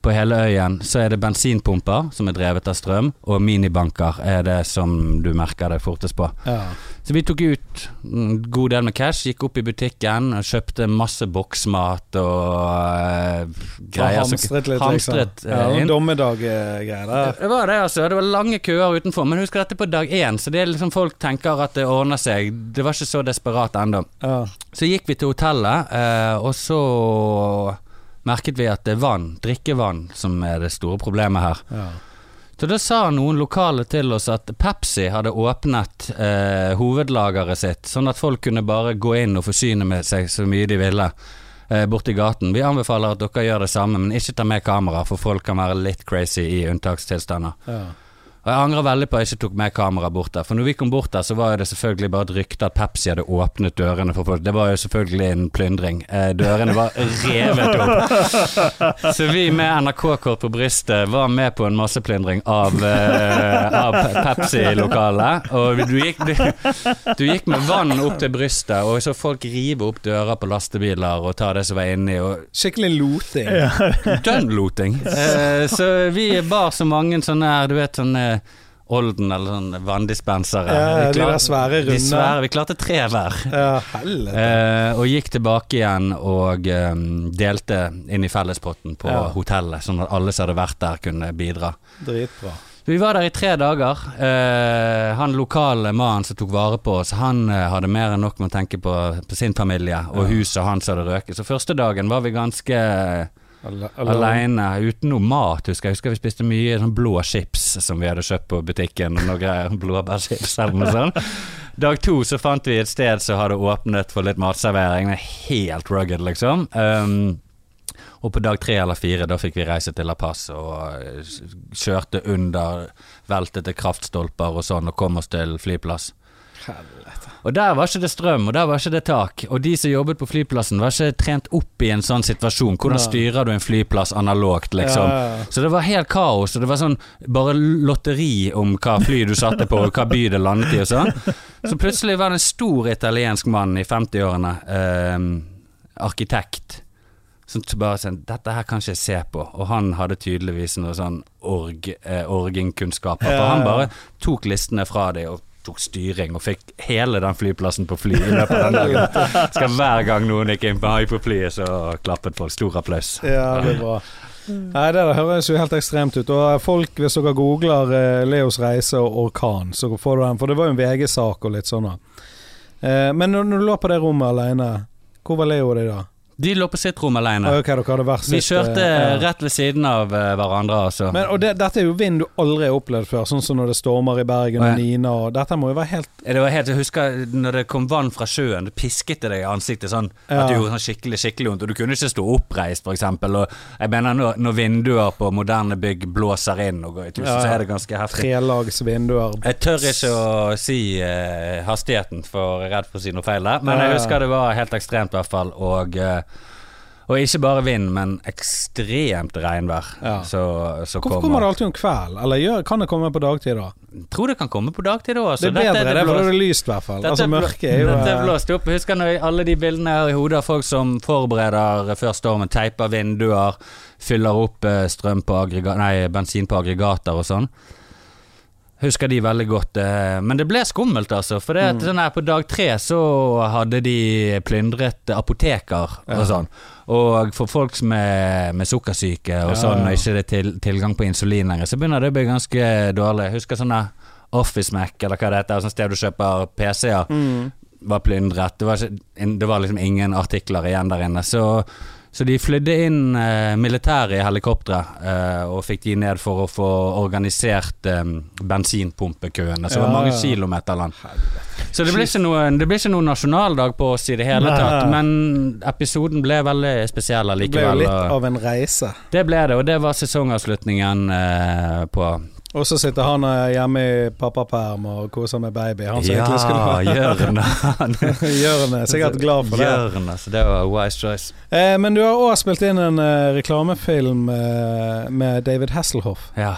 på hele øyen, så er det bensinpumper som er drevet av strøm, og minibanker er det som du merker det fortest på. ja. Så vi tok ut en god del med cash, gikk opp i butikken og kjøpte masse boksmat og uh, greier. Og hamstret litt, hamstret, liksom. Ja, eh, inn. Dommedag-greier der. Det var det, altså. Det var lange køer utenfor. Men husk dette på dag én, så det er liksom folk tenker at det ordner seg. Det var ikke så desperat ennå. Ja. Så gikk vi til hotellet, uh, og så merket vi at det er vann, drikkevann, som er det store problemet her. Ja. Så da sa noen lokale til oss at Pepsi hadde åpnet eh, hovedlageret sitt, sånn at folk kunne bare gå inn og forsyne med seg så mye de ville eh, borti gaten. Vi anbefaler at dere gjør det samme, men ikke ta med kamera, for folk kan være litt crazy i unntakstilstander. Ja. Og jeg angrer veldig på at jeg ikke tok med kamera bort der, for når vi kom bort der, så var det selvfølgelig bare et rykte at Pepsi hadde åpnet dørene for folk. Det var jo selvfølgelig en plyndring. Eh, dørene var revet opp. (laughs) Så vi med NRK-kort på brystet var med på en masseplyndring av, eh, av Pepsi-lokalet. Og du gikk, du, du gikk med vann opp til brystet, og så folk rive opp dører på lastebiler og ta det som var inni. Og Skikkelig loting. dønnloting. (laughs) Eh, så vi bar så mange sånne her, du vet sånne Olden eller sånn vanndispensere. Ja, de der svære De svære, vi klarte tre hver. Ja. Eh, og gikk tilbake igjen og um, delte inn i fellespotten på Ja. hotellet, sånn at alle som hadde vært der, kunne bidra. Dritbra. Vi var der i tre dager. Eh, han lokale mannen som tok vare på oss, han eh, hadde mer enn nok med å tenke på, på sin familie og Ja. huset hans hadde røket. Så første dagen var vi ganske Alle- Aleine, uten noe mat, husker jeg. husker vi spiste mye sånn blå chips som vi hadde kjøpt på butikken. og Noe greier, (laughs) blåbærchips eller noe sånt. Dag to så fant vi et sted som hadde åpnet for litt matservering. Er Helt rugged, liksom. Um, og på dag tre eller fire, da fikk vi reise til La Paz og eh, kjørte under veltete kraftstolper og sånn, og kom oss til flyplass. Helvete. Og der var ikke det strøm, og der var ikke det tak. Og de som jobbet på flyplassen, var ikke trent opp i en sånn situasjon. Hvordan styrer du en flyplass analogt, liksom? Ja, ja. Så det var helt kaos, og det var sånn bare lotteri om hva fly du satte på, og hva by det landet i og sånn. Så plutselig var det en stor italiensk mann i 50-årene, eh, arkitekt, som bare sånn Dette her kan ikke jeg se på. Og han hadde tydeligvis noe sånn org, eh, orgingkunnskaper. For han bare tok listene fra dem og tok styring, og fikk hele den flyplassen på fly i løpet av den dagen. (laughs) Skal hver gang noen gikk inn på, på flyet, så klappet folk. Stor applaus. Ja, det er bra. Nei, det høres jo helt ekstremt ut. Og folk, hvis dere googler eh, Leos reise og orkan, så får du den. For det var jo en VG-sak og litt sånn. Eh, men når, når du lå på det rommet alene, hvor var Leo og de da? De lå på sitt rom alene. Okay, Vi kjørte eh, ja. rett ved siden av eh, hverandre, altså. Men, og det, dette er jo vind du aldri har opplevd før, sånn som når det stormer i Bergen ja. og Nina og Dette må jo være helt det var helt, jeg husker når det kom vann fra sjøen, det pisket det deg i ansiktet sånn Ja. at det gjorde sånn skikkelig skikkelig vondt. Og du kunne ikke stå oppreist, eksempel. Og jeg mener når, når vinduer på moderne bygg blåser inn og går i tusen, Ja, så er det ganske heftig. trelags vinduer. Jeg tør ikke å si eh, hastigheten, for jeg er redd for å si noe feil der. Men jeg husker det var helt ekstremt, i hvert fall. Og, eh, og ikke bare vind, men ekstremt regnvær. Ja. Så, så Hvorfor kommer det alltid om kveld? Eller gjør, kan det komme på dagtid, da? Tror det kan komme på dagtid òg. Det er bedre, det, blåst, det er lyst, i hvert fall. Altså, mørket er jo dette er eh, blåst opp. Husker når alle de bildene her i hodet av folk som forbereder før stormen, teiper vinduer, fyller opp eh, strøm på aggregat, nei, bensin på aggregater og sånn. Husker de veldig godt. eh, Men det ble skummelt, altså. For det at Mm. sånn her, på dag tre så hadde de plyndret apoteker og sånn. Og for folk med, med sukkersyke og Ja, sånn, og ikke det til, tilgang på insulin lenger, så begynner det å bli ganske dårlig. Husker sånne Office Mac, eller hva det heter, sånn sted du kjøper PC-er, mm. var plyndret. Det var, ikke, det var liksom ingen artikler igjen der inne. Så, så de flydde inn eh, militæret i helikoptre eh, og fikk de ned for å få organisert eh, bensinpumpekøene, så det var mange ja. kilometer lang. Så det ble noe, det ble ikke noe nasjonaldag på oss i det hele Nei. tatt, men episoden ble veldig spesiell Det ble jo litt av en reise. Det ble det, og det var sesongavslutningen eh, på Og så sitter han eh, hjemme i pappaperm og koser med baby. Han som Ja, egentlig skulle Jørn. (laughs) Jørn er sikkert glad for det. Jørn, så Det var wise choice. Eh, men du har òg spilt inn en uh, reklamefilm uh, med David Hasselhoff. Ja.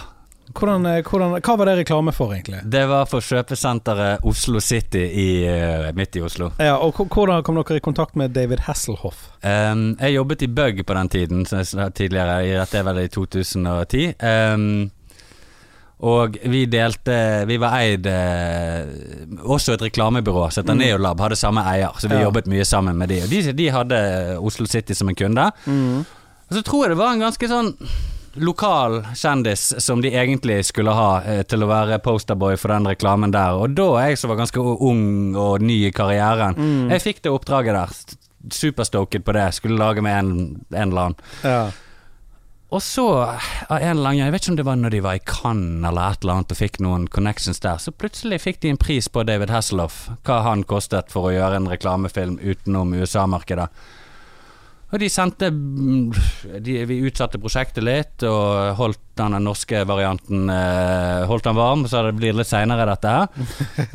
Hvordan, hvordan, hva var det reklame for, egentlig? Det var for kjøpesenteret Oslo City i, midt i Oslo. Ja, og Hvordan kom dere i kontakt med David Hasselhoff? Um, jeg jobbet i Bug på den tiden, tidligere. i- Dette er vel i 2010. Um, og vi delte Vi var eid eh, Også et reklamebyrå heter Mm. Neolab, hadde samme eier, så vi Ja. jobbet mye sammen med de. Og de, de hadde Oslo City som en kunde. Mm. Og så tror jeg det var en ganske sånn lokal kjendis som de egentlig skulle ha eh, til å være posterboy for den reklamen der. Og da jeg som var ganske ung og ny i karrieren, Mm. jeg fikk det oppdraget der. superstoked på det. Skulle lage med en, en eller annen. Ja. Og så, av en eller annen Jeg vet ikke om det var når de var i Cannes eller et eller annet og fikk noen connections der, så plutselig fikk de en pris på David Hasselhoff, hva han kostet for å gjøre en reklamefilm utenom USA-markedet. Og de sendte de, Vi utsatte prosjektet litt og holdt den norske varianten eh, Holdt den varm, så det blir litt seinere, dette her.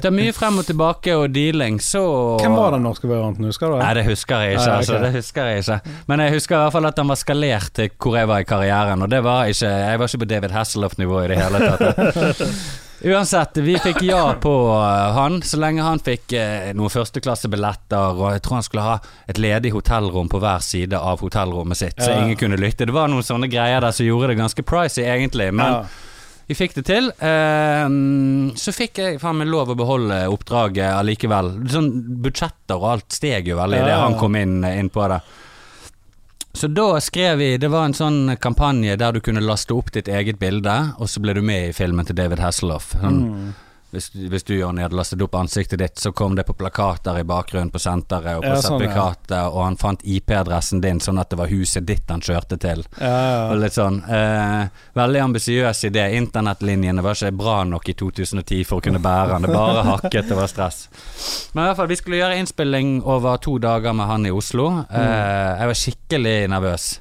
Det er mye frem og tilbake og dealing, så Hvem var den norske varianten, husker du? Nei, det husker jeg ikke. Nei, altså, det husker jeg ikke Men jeg husker i hvert fall at den var skalert til hvor jeg var i karrieren, og det var ikke Jeg var ikke på David Hasselhoff-nivå i det hele tatt. (laughs) Uansett, vi fikk ja (laughs) på uh, han, så lenge han fikk uh, noen førsteklassebilletter, og jeg tror han skulle ha et ledig hotellrom på hver side av hotellrommet sitt, så ingen kunne lytte. Det var noen sånne greier der som gjorde det ganske pricy, egentlig, men vi fikk det til. Ehm, så fikk jeg faen meg lov å beholde oppdraget allikevel. Sånn Budsjetter og alt steg jo veldig idet han kom inn, inn på det. Så da skrev vi Det var en sånn kampanje der du kunne laste opp ditt eget bilde, og så ble du med i filmen til David Hasselhoff. Sånn, Mm. Hvis, hvis du Jonny hadde lastet opp ansiktet ditt, så kom det på plakater i bakgrunnen på senteret og på Ja, sånn, ja. og han fant IP-adressen din sånn at det var huset ditt han kjørte til. Ja, Og litt sånn eh, Veldig ambisiøs idé. Internettlinjene var ikke bra nok i 2010 for å kunne bære han. Det bare hakket, det var stress. Men i hvert fall, vi skulle gjøre innspilling over to dager med han i Oslo. Eh, jeg var skikkelig nervøs.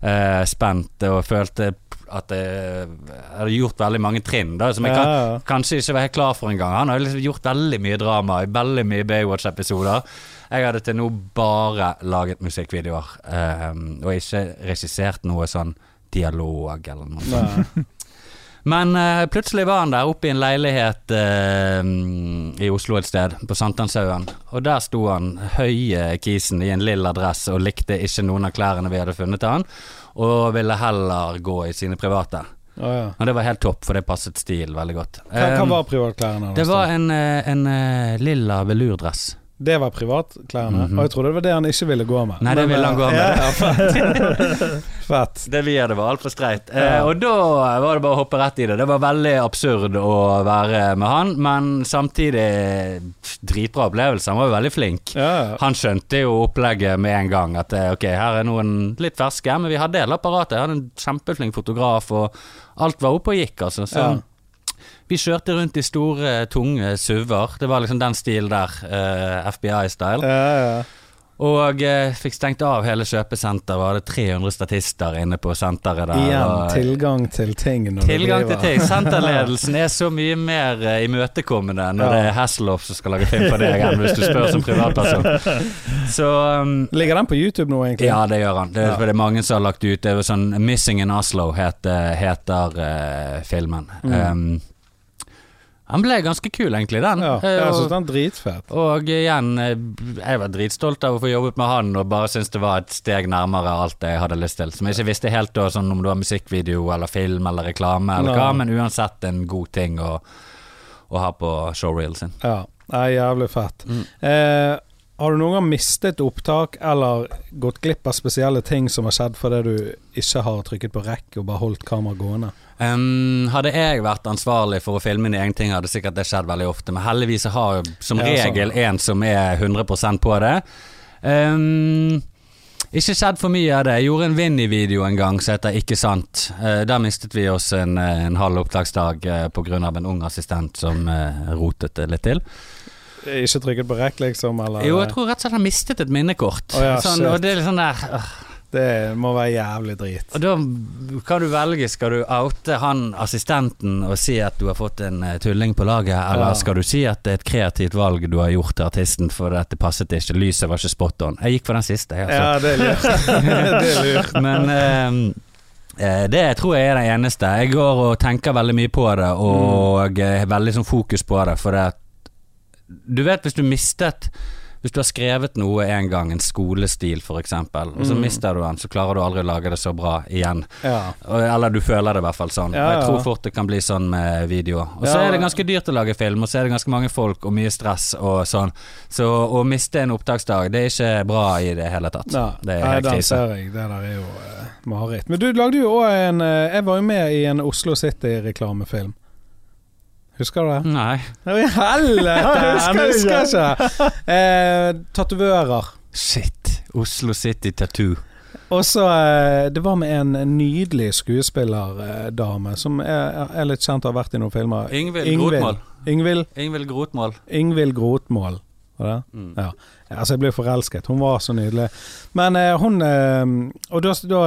Eh, spent og følte at jeg hadde gjort veldig mange trinn da, som jeg kan, Ja, ja. kanskje ikke var helt klar for engang. Han har liksom gjort veldig mye drama i veldig mye Baywatch-episoder. Jeg hadde til nå bare laget musikkvideoer, eh, og ikke regissert noe sånn dialog eller noe sånt. Nei. Men uh, plutselig var han der oppe i en leilighet uh, i Oslo et sted, på Sankthanshaugen. Og der sto han, høye kisen i en lilla dress, og likte ikke noen av klærne vi hadde funnet til han, og ville heller gå i sine private. Oh, ja. Og det var helt topp, for det passet stil veldig godt. Hva, hva Eh, var privatklærne? det var en, en, en lilla velurdress. Det var privatklærne? Mhm. Og jeg trodde det var det han ikke ville gå med. Nei, det ville han eh, gå med. Ja, ja, (laughs) fett. (laughs) fett. Det vi hadde var altfor streit. Eh, og da var det bare å hoppe rett i det. Det var veldig absurd å være med han, men samtidig dritbra opplevelse. Han var jo veldig flink. Ja, ja. Han skjønte jo opplegget med en gang. At eh, ok, her er noen litt ferske, men vi hadde hele apparatet. Jeg hadde en kjempeflink fotograf, og alt var oppe og gikk, altså. Så Ja. Vi kjørte rundt i store, tunge SUV-er. Det var liksom den stilen der. Uh, FBI-style. Ja, ja. Og eh, fikk stengt av hele kjøpesenteret. Og hadde 300 statister inne på senteret der. Igjen og, tilgang til ting. Når Tilgang til ting. Senterledelsen (laughs) er så mye mer eh, imøtekommende når Ja. det er Hasselhoff som skal lage film for deg, enn hvis du spør som privatperson. (laughs) Så um, Ligger den på YouTube nå, egentlig? ja, det gjør han. Det, Ja. det er mange som har lagt ut Det er jo sånn 'Missing in Oslo' heter, heter uh, filmen. Mm. Um, han ble ganske kul, egentlig, den. Ja, Eh, jeg synes syns den er dritfett. og igjen, eh, jeg var dritstolt av å få jobbet med han, og bare syntes det var et steg nærmere alt jeg hadde lyst til. Som jeg ikke visste helt da, sånn om det var musikkvideo eller film eller reklame eller Nei. hva, men uansett en god ting å, å ha på showreelen sin. Ja, det er jævlig fett. Mm. Eh, har du noen gang mistet opptak eller gått glipp av spesielle ting som har skjedd fordi du ikke har trykket på rekk og bare holdt kameraet gående? Um, hadde jeg vært ansvarlig for å filme inn egne ting, hadde sikkert det skjedd veldig ofte, men heldigvis har som sånn. regel en som er 100% på det. Um, ikke skjedd for mye av det. Jeg gjorde en Vinni-video en gang som heter Ikke sant. Eh, der mistet vi oss en, eh, en halv opptaksdag eh, av en ung assistent som eh, rotet det litt til. Ikke trykket på rekk, liksom? Eller? Jo, jeg tror rett og slett han mistet et minnekort. Oh, ja, sånn, og det er litt sånn der. Det må være jævlig drit. Og da kan du velge, skal du oute han assistenten og si at du har fått en eh, tulling på laget, eller Ja. skal du si at det er et kreativt valg du har gjort til artisten for at det passet ikke, lyset var ikke spot on. Jeg gikk for den siste, jeg, altså. Ja, det er lurt. (laughs) det er lurt. Men eh, eh, det tror jeg er det eneste. Jeg går og tenker veldig mye på det, og Mm. veldig sånn fokus på det, for det at Du vet hvis du mistet hvis du har skrevet noe en gang, en skolestil eksempel, og så Mm. mister du den, så klarer du aldri å lage det så bra igjen. Ja. Eller du føler det i hvert fall sånn. Ja, Og jeg tror fort det kan bli sånn med videoer. Og så Ja. er det ganske dyrt å lage film, og så er det ganske mange folk og mye stress og sånn. Så å miste en opptaksdag, det er ikke bra i det hele tatt. Ja. Det er helt krise. Det der er jo uh, mareritt. Men du lagde jo òg en uh, Jeg var jo med i en Oslo City-reklamefilm. Husker du det? Nei. Helvete! (laughs) Jeg husker Han husker ikke! Eh, Tatovører. Shit. Oslo City Tattoo. Og så eh, Det var med en nydelig skuespillerdame som er, er litt kjent og har vært i noen filmer. Ingvild Ingvild. Grotmål. Ingvild, Ingvild Grotmål. Ingvild Grotmål. Var det? Mm. Ja. Altså, jeg ble forelsket. Hun var så nydelig. Men eh, hun eh, Og da, da,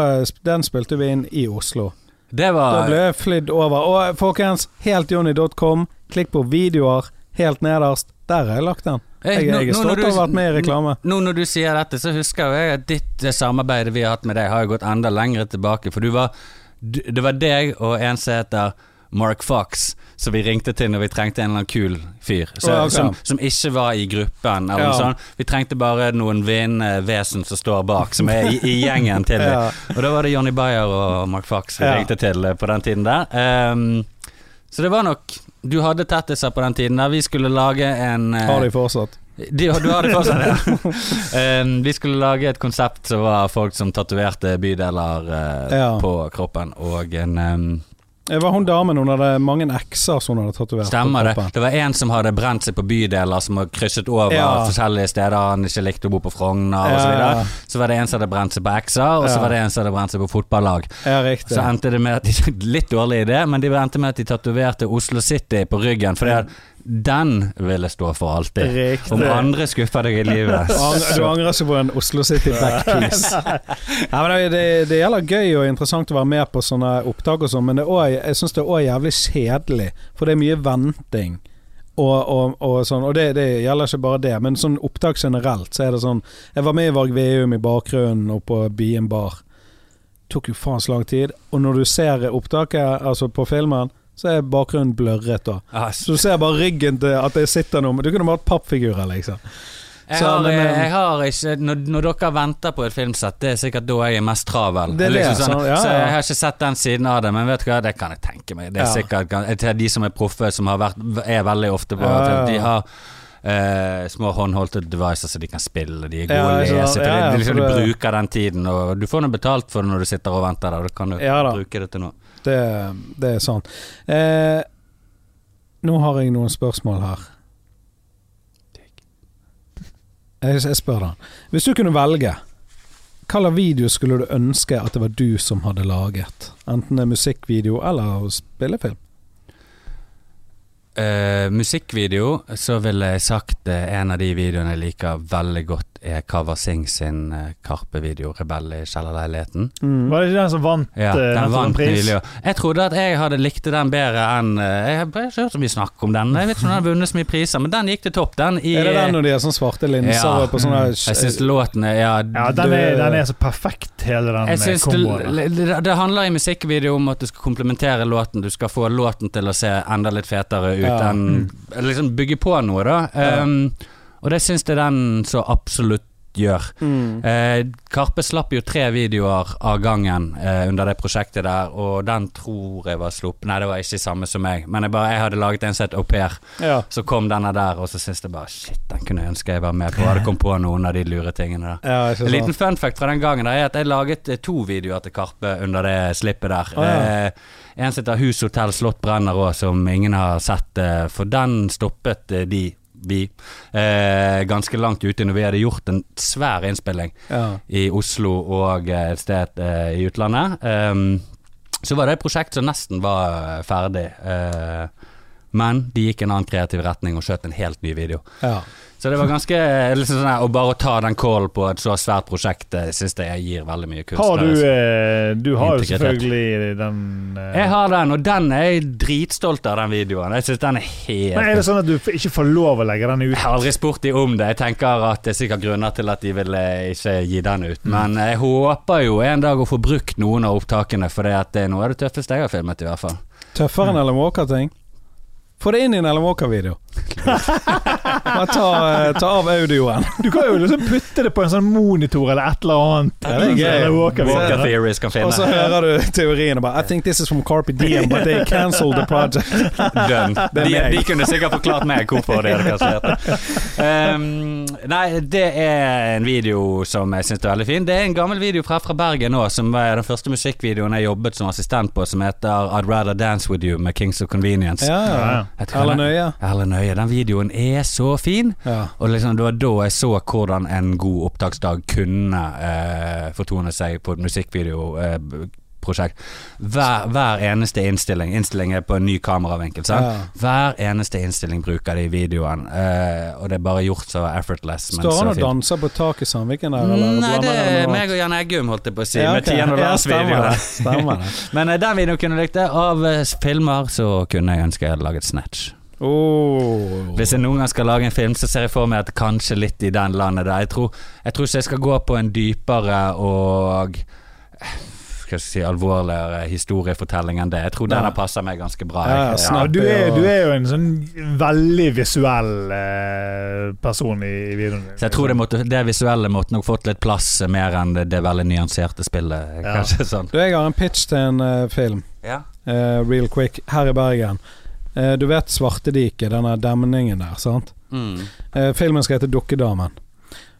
den spilte vi inn i Oslo. Det Da ble jeg flidd over. Og folkens, heltjonny.com. Klikk på videoer helt nederst. Der har jeg lagt den. Jeg, jeg er stolt av å ha vært med i reklame. Nå når du sier dette, så husker jeg at ditt eh, samarbeid vi har hatt med deg, har gått enda lenger tilbake. For du var Det var deg og en som heter Mark Fox, som vi ringte til når vi trengte en eller annen kul fyr. Så, oh, okay. som, som ikke var i gruppen, eller Ja. noe sånt. Vi trengte bare noen vindvesen som står bak, som er i, i gjengen til. (laughs) Ja. Og da var det Johnny Bayer og Mark Fox vi Ja. ringte til eh, på den tiden der. Um, så det var nok Du hadde tettiser på den tiden der. Vi skulle lage en eh, Har de fortsatt? de, du har det fortsatt, ja. um, (laughs) vi skulle lage et konsept som var folk som tatoverte bydeler uh, Ja. på kroppen, og en um, Det var hun damen, hun hadde mange x-er som hun hadde tatovert. Stemmer det. Det var en som hadde brent seg på bydeler, som hadde krysset over Ja. forskjellige steder han ikke likte å bo på Frogner Ja, osv. ja. Så, så var det en som hadde brent seg på ekser, og og så var det en som hadde brent seg på fotballag. Ja, riktig. Så endte det med at de, (laughs) Litt dårlig idé, men de endte med at de tatoverte Oslo City på ryggen, for den ville stå for alltid. Riktig. Om andre skuffer deg i livet Du angrer- Du angrer ikke på en Oslo City backpiece. (laughs) ja, det, det, det gjelder gøy og interessant å være med på sånne opptak og sånn, men det også, jeg syns det er òg jævlig kjedelig, for det er mye venting. Og, og, og sånn, og det, det gjelder ikke bare det, men sånn opptak generelt, så er det sånn Jeg var med i Varg Veum i bakgrunnen og på Bien bar. Tok jo faen så lang tid. Og når du ser opptaket, altså på filmen, så er bakgrunnen blørret da. Ja, Så du ser bare ryggen til at det sitter noe Du kunne vært pappfigurer, liksom. Jeg Så, har, men, jeg, eh, har ikke når, når dere venter på et filmsett, det er sikkert da jeg er mest travel. Det er det, Liksom sånn, ja, Så jeg har ikke sett den siden av det, men vet du hva, det kan jeg tenke meg. Det er Ja. sikkert Til de som er proffe, som har vært, er veldig ofte på Ja, ja, ja. De har Uh, små håndholdte devices så de kan spille, de er gode Ja, å ikke sant. lese. For Ja, ja, de, liksom, de bruker den tiden, og du får noe betalt for det når du sitter og venter der. Kan du Ja da. bruke det til noe. Det, det er sånn. Eh, nå har jeg noen spørsmål her. Jeg, jeg spør da. Hvis du kunne velge, slags video skulle du ønske at det var du som hadde laget? Enten det er musikkvideo eller spillefilm? Eh, musikkvideo, så ville jeg sagt eh, en av de videoene jeg liker veldig godt, er Kava Singh sin eh, Karpe-video, 'Rebell i kjellerleiligheten'. Var det ikke den som vant Ja, eh, den nettopp en vant pris? nylig. Jeg trodde at jeg hadde likte den bedre enn eh, Jeg har ikke hørt så mye snakk om den. Jeg vet ikke om den har vunnet så mye priser, men den gikk til topp, den. I, Er det den når de har sånne svarte linser Ja. på sånne Jeg syns låten er Ja, Ja, den er, den er så perfekt, hele den jeg synes komboen. det, handler i musikkvideo om at du skal komplementere låten. Du skal få låten til å se enda litt fetere ut. Ja. enn- liksom bygge på noe, da. Ja. Um, og det syns jeg den så absolutt gjør. Mm. Eh, Karpe slapp jo tre videoer av gangen eh, under det prosjektet der, og den tror jeg var sluppet Nei, det var ikke samme som meg, men jeg, bare, jeg hadde laget en som het Au pair. Ja. Så kom denne der, og så syns jeg bare shit, den kunne jeg ønske jeg var med på. Hadde kommet på noen av de lure tingene der. ja, En liten fun fact fra den gangen der er at jeg laget eh, to videoer til Karpe under det slippet der. Oh, ja. eh, en som heter Hus Hotell Slott brenner òg, som ingen har sett. Eh, for den stoppet eh, de, vi, eh, ganske langt ute når vi hadde gjort en svær innspilling Ja. i Oslo og et sted eh, i utlandet. Um, så var det et prosjekt som nesten var eh, ferdig. eh, men de gikk en annen kreativ retning og skjøt en helt ny video. Ja. Så det var ganske eh, liksom sånn her, Å bare ta den callen på et så svært prosjekt, det syns jeg gir veldig mye kunst. Har du eh, Du har jo selvfølgelig den eh, Jeg har den, og den er jeg dritstolt av, den videoen. Jeg syns den er helt Men Er det sånn at du ikke får lov å legge den ut? Jeg har aldri spurt de om det. Jeg tenker at det er sikkert grunner til at de vil eh, ikke gi den ut. Men jeg håper jo en dag å få brukt noen av opptakene, for det, det er noe av det tøffeste jeg har filmet, i hvert fall. Tøffere enn Ellen Walker-ting? Få det inn i en Ellen Walker-video. (laughs) Ta, eh, ta av audioen. Du kan jo liksom putte det på en sånn monitor eller et eller annet. Ja, det er gøy. Walker Walker Theories kan Og så hører du teorien og bare I think this is from Carpe Diem, but they cancelled the project. (laughs) Done. De, de kunne sikkert forklart meg hvorfor de hadde kansellert det. Um, nei, det er en video som jeg syns er veldig fin. Det er en gammel video fra, fra Bergen nå, som er den første musikkvideoen jeg jobbet som assistent på, som heter I'd Rather Dance With You med Kings of Convenience. Ja, ja. Ja, Jeg nøye. Erlend nøye. Øye. Den videoen er så fin. Ja. Og liksom, det var da jeg så hvordan en god opptaksdag kunne eh, fortone seg på et musikkvideoprosjekt. hver, hver eneste innstilling Innstilling er på en ny kameravinkel. Ja. Hver eneste innstilling bruker de i videoen, uh, og det er bare gjort så effortless. men Står så han og danser på taket i Sandviken der, eller? Nei, det er meg og Jan Eggum, holdt jeg på å si, Ja, med ok. Tian og Ja, Lars stemmer video. det. (laughs) Men uh, den videoen kunne jeg likt det. Av uh, filmer så kunne jeg ønske jeg hadde laget Snatch. Oh. Hvis jeg noen gang skal lage en film, så ser jeg for meg at kanskje litt i den landet der. Jeg tror, jeg tror ikke jeg skal gå på en dypere og skal jeg si, alvorligere historiefortelling enn det. Jeg tror den denne passer meg ganske bra. Ja, ja, du, er, du er jo en sånn veldig visuell eh, person i, i videoen. Så jeg tror det, måtte, det visuelle måtte nok fått litt plass mer enn det, det veldig nyanserte spillet. Ja. Kanskje (laughs) sånn. Du, jeg har en pitch til en uh, film. Ja. eh, real quick. Her i Bergen. Uh, du vet Svartediket, denne demningen der, sant? Mm. Eh, filmen skal hete Dukkedamen.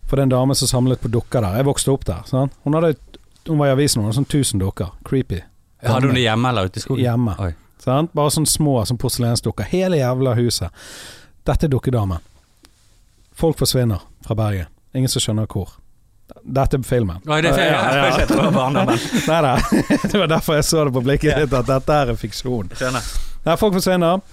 For det er en dame som samlet på dukker der. Jeg vokste opp der. Sant? Hun, hadde, hun var i avisen, hun hadde sånn 1000 dukker. Creepy. Hadde hun det hjemme eller ute i skogen? Hjemme. Sant? Bare sånne små sånn porselensdukker. Hele jævla huset. Dette er Dukkedamen. Folk forsvinner fra Bergen. Ingen som skjønner hvor. Dette er filmen. Oi, det er. Ja, ja, det var. Nei da. Det var derfor jeg så det på blikket ditt, at dette er fiksjon. Jeg Skjønner. Nei, folk forsvinner.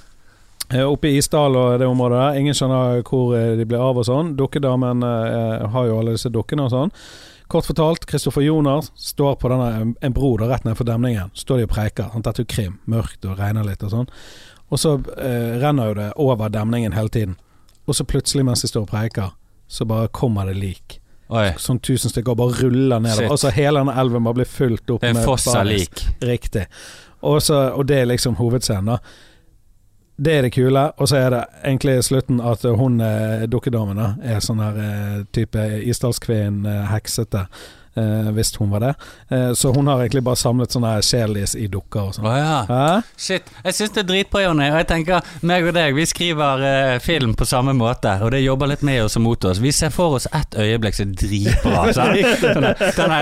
Eh, Oppe i Isdal og det området der. Ingen skjønner hvor eh, de blir av og sånn. Dukkedamen eh, har jo alle disse dukkene og sånn. Kort fortalt, Kristoffer Joner står på denne, en bro der rett ned for demningen. Står de og preiker. Han er jo krim. Mørkt og regner litt og sånn. Og så eh, renner jo det over demningen hele tiden. Og så plutselig, mens de står og preiker, så bare kommer det lik. Oi. Sånn tusen stykker bare ruller nedover. Altså hele denne elven bare blir fylt opp Det er en med foss av lik. Riktig. Også, og det er liksom hovedscenen. da. Det er det kule. Og så er det egentlig slutten at hun eh, dukkedamen er sånn her eh, type Isdalskvinn, eh. Eh, hvis hun var det. Eh, så hun har egentlig bare samlet sånne her sjelis i dukker og sånn. Oh, ja. Shit. Jeg syns det er dritbra, Jonny. Og jeg tenker, meg og deg, vi skriver eh, film på samme måte, og det jobber litt med oss og mot oss. Vi ser for oss ett øyeblikk som er dritbra. (laughs) Sånn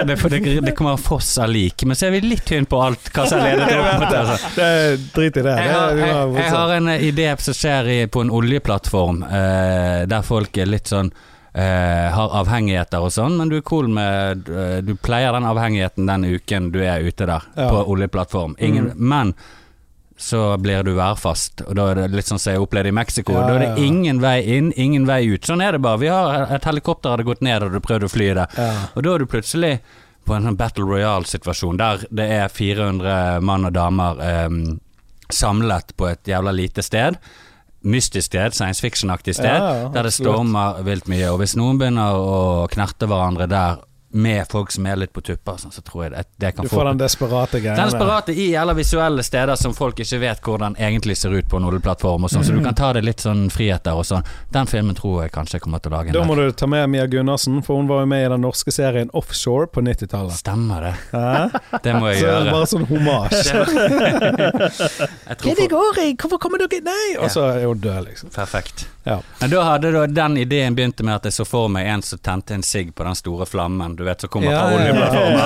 det, det, kommer foss av lik, men så er vi litt tynn på alt hva som leder til det. Altså. Det Drit i det. Jeg har, jeg, jeg har en idé som skjer i, på en oljeplattform, eh, der folk er litt sånn eh, har avhengigheter og sånn, men du er cool med uh, Du pleier den avhengigheten den uken du er ute der, Ja. på oljeplattform. Ingen, Mm. Men så blir du værfast, og da er det litt sånn som jeg opplevde i Mexico. Ja, da er det ja. ingen vei inn, ingen vei ut. Sånn er det bare. Vi har Et helikopter hadde gått ned, og du prøvde å fly det. Og da er du plutselig på en sånn Battle Royale-situasjon der det er 400 mann og damer um, samlet på et jævla lite sted. Mystisk sted, science fiction-aktig sted, Ja, ja, der det stormer vilt mye. Og hvis noen begynner å knerte hverandre der med folk som er litt på tupper, sånn, så tror jeg det, det kan Du få får den desperate greia. den desperate i eller visuelle steder som folk ikke vet hvordan egentlig ser ut på en oljeplattform, og sånn, så du kan ta det litt sånn friheter og sånn. Den filmen tror jeg kanskje jeg kommer til å lage. en Da må du ta med Mia Gundersen, for hun var jo med i den norske serien Offshore på 90-tallet. Stemmer det. Hæ? (laughs) Det må jeg Så gjøre. bare sånn homasj. (laughs) Jeg tror det går i? Hvorfor kommer dere Nei! Og så er hun død, liksom. Perfekt. Ja. Men da hadde da den ideen begynte med at jeg så for meg en som tente en sigg på den store flammen, du vet, som kommer fra oljeplattformen.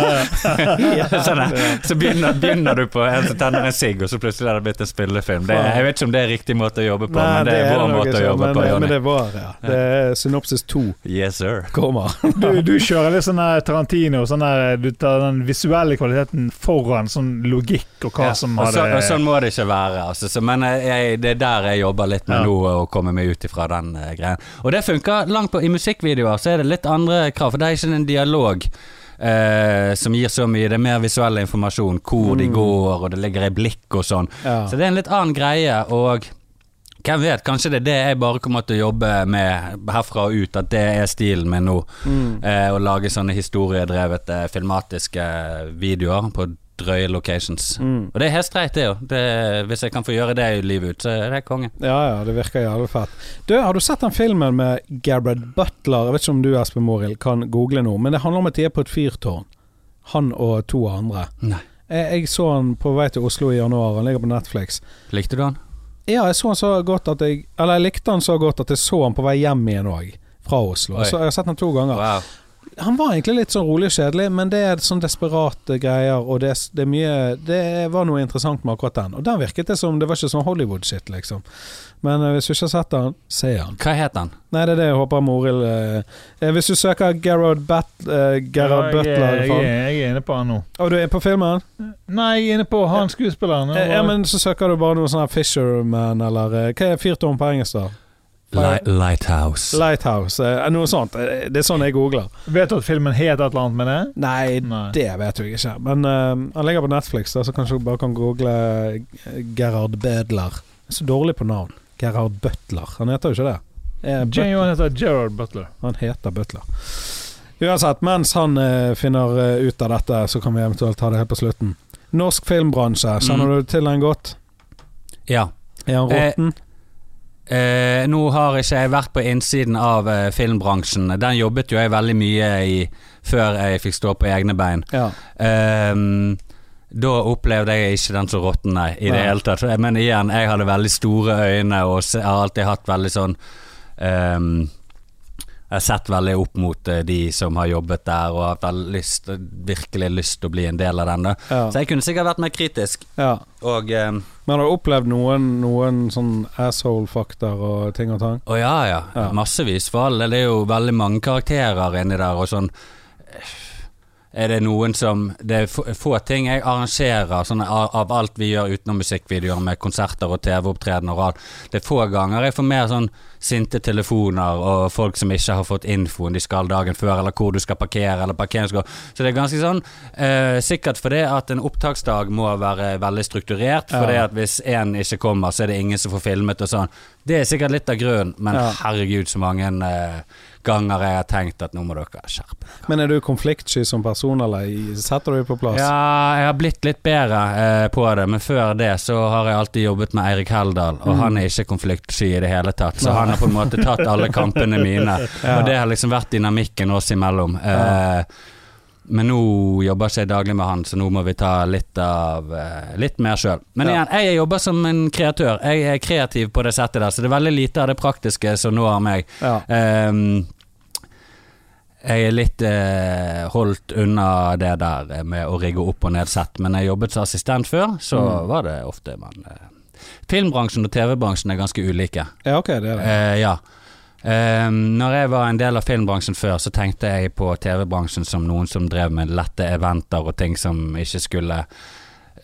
Ja, ja. (laughs) så begynner, begynner du på en som tenner en sigg, og så plutselig er det blitt en spillefilm. Det, jeg vet ikke om det er riktig måte å jobbe på, men det er vår måte å jobbe men, på, Men det var, ja. Det er Synopsis 2 Yes, sir. kommer. (laughs) Du, du kjører litt sånn Tarantino, sånn der, du tar den visuelle kvaliteten foran sånn logikk og hva Ja, som og, så, hadde og sånn må det ikke være. Altså, så, men jeg, jeg, det er der jeg jobber litt med Ja. nå, å komme meg ut ifra den uh, greien. Og det funker langt på. I musikkvideoer så er det litt andre krav, for det er ikke en dialog. Eh, som gir så mye. Det er mer visuell informasjon, hvor de Mm. går, og det ligger i blikk og sånn. Ja. Så det er en litt annen greie, og hvem vet, kanskje det er det jeg bare kommer til å jobbe med herfra og ut, at det er stilen min nå. Mm. Eh, å lage sånne historiedrevete filmatiske videoer på drøye locations. Mm. Og det er helt streit, det jo. Det- Hvis jeg kan få gjøre det i livet ut, så er det konge. Ja, ja, det virker jævlig fett. Du, Har du sett den filmen med Gareth Butler? Jeg vet ikke om du Espen Morild kan google noe, men det handler om at de er på et fyrtårn. Han og to andre. Nei. Jeg, jeg så han på vei til Oslo i januar. Han ligger på Netflix. Likte du han? Ja, jeg så han så godt at jeg Eller jeg likte han så godt at jeg så han på vei hjem igjen òg, fra Oslo. Oi. Så jeg har sett han to ganger. Wow. Han var egentlig litt sånn rolig og kjedelig, men det er sånn desperate greier, og det, det er mye Det var noe interessant med akkurat den. Og den virket det som Det var ikke sånn Hollywood-shit, liksom. Men eh, hvis du ikke har sett den, se den. Hva het den? Nei, det er det jeg håper Morild eh, eh, Hvis du søker Gerard, Bat, eh, Gerard Ja, Butler jeg, jeg, jeg er inne på han nå. Og du er på filmen? Nei, jeg er inne på han skuespilleren. Eh, Ja, men så søker du bare noe sånn her Fisherman, eller Hva er fyrtårn på engelsk, da? Li Lighthouse. Lighthouse. eh, noe sånt. Eh, Det er sånn jeg googler. Vet du at filmen het et eller annet med det? Nei, Nei. det vet jeg ikke. Men uh, han ligger på Netflix, da, så kanskje du bare kan google Gerhard Gerard Bødler. Jeg er så dårlig på navn. Gerard Butler. Han heter jo ikke det. Eh, Jane Johan heter Gerard Butler. Han heter Butler. Uansett, mens han uh, finner eh, ut av dette, så kan vi eventuelt ta det helt på slutten. Norsk filmbransje, kjenner Mm. du til den godt? Ja. Er han Eh, råtten? Eh, nå har ikke jeg vært på innsiden av eh, filmbransjen. Den jobbet jo jeg veldig mye i før jeg fikk stå på egne bein. ja. Eh, da opplevde jeg ikke den så råtten, nei, i det hele tatt. Men igjen, jeg hadde veldig store øyne og har alltid hatt veldig sånn ehm, Har sett veldig opp mot eh, de som har jobbet der, og har lyst, virkelig lyst til å bli en del av den. da. Ja. Så jeg kunne sikkert vært mer kritisk. ja. Og ehm, Men har du opplevd noen, noen sånn asshole-fakter og ting og tang? Å ja, ja. Ja. Massevis. For all del, det er jo veldig mange karakterer inni der, og sånn Er det noen som Det er få, ting jeg arrangerer sånn, av, av alt vi gjør utenom musikkvideoer med konserter og TV-opptredener og alt. Det er få ganger jeg får mer sånn sinte telefoner og folk som ikke har fått infoen de skal dagen før, eller hvor du skal parkere, eller parkeringsgård. Så det er ganske sånn eh, Sikkert fordi at en opptaksdag må være veldig strukturert. Fordi Ja. at hvis én ikke kommer, så er det ingen som får filmet og sånn. Det er sikkert litt av grunnen, men Ja. herregud så mange eh, ganger jeg har tenkt at nå må dere skjerpe Men er du konfliktsky som person, eller setter du deg på plass? Ja, jeg har blitt litt bedre eh, på det, men før det så har jeg alltid jobbet med Eirik Heldal, og Mm. han er ikke konfliktsky i det hele tatt, så Nei. han har på en måte tatt alle kampene mine, (laughs) Ja. og det har liksom vært dynamikken oss imellom. Eh, men nå jobber ikke jeg daglig med han, så nå må vi ta litt av eh, Litt mer sjøl. Men Ja. igjen, jeg jobber som en kreatør. Jeg er kreativ på det settet der, så det er veldig lite av det praktiske som nå har meg. Ja. Um, jeg er litt eh, holdt unna det der med å rigge opp og ned sett, men jeg jobbet som assistent før, så Mm. var det ofte man eh, Filmbransjen og TV-bransjen er ganske ulike. ja, ok, det er det. Eh, ja. Ehm, når jeg var en del av filmbransjen før, så tenkte jeg på TV-bransjen som noen som drev med lette eventer og ting som ikke skulle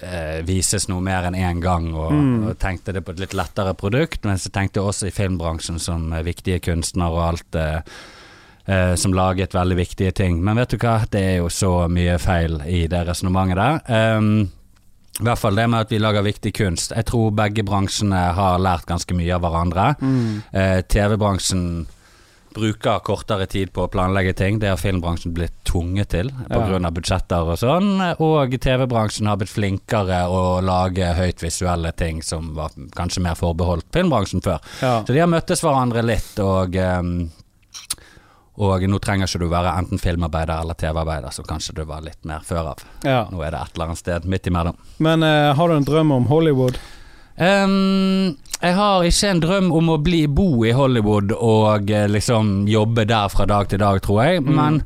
uh, vises noe mer enn én gang, og, Mm. og tenkte det på et litt lettere produkt. Men så tenkte jeg også i filmbransjen som viktige kunstnere og alt Uh, Uh, som laget veldig viktige ting. Men vet du hva, det er jo så mye feil i det resonnementet der. Ehm, I hvert fall det med at vi lager viktig kunst. Jeg tror begge bransjene har lært ganske mye av hverandre. Mm. Eh, TV-bransjen bruker kortere tid på å planlegge ting. Det har filmbransjen blitt tvunget til Ja. pga. av budsjetter og sånn. Og TV-bransjen har blitt flinkere å lage høyt visuelle ting som var kanskje mer forbeholdt filmbransjen før. Ja. Så de har møttes hverandre litt, og ehm, og nå trenger ikke du være enten filmarbeider eller TV-arbeider, som kanskje du var litt mer før av. ja. Nå er det et eller annet sted midt imellom. Men uh, har du en drøm om Hollywood? Um, jeg har ikke en drøm om å bli, bo i Hollywood og uh, liksom jobbe der fra dag til dag, tror jeg. Mm. Men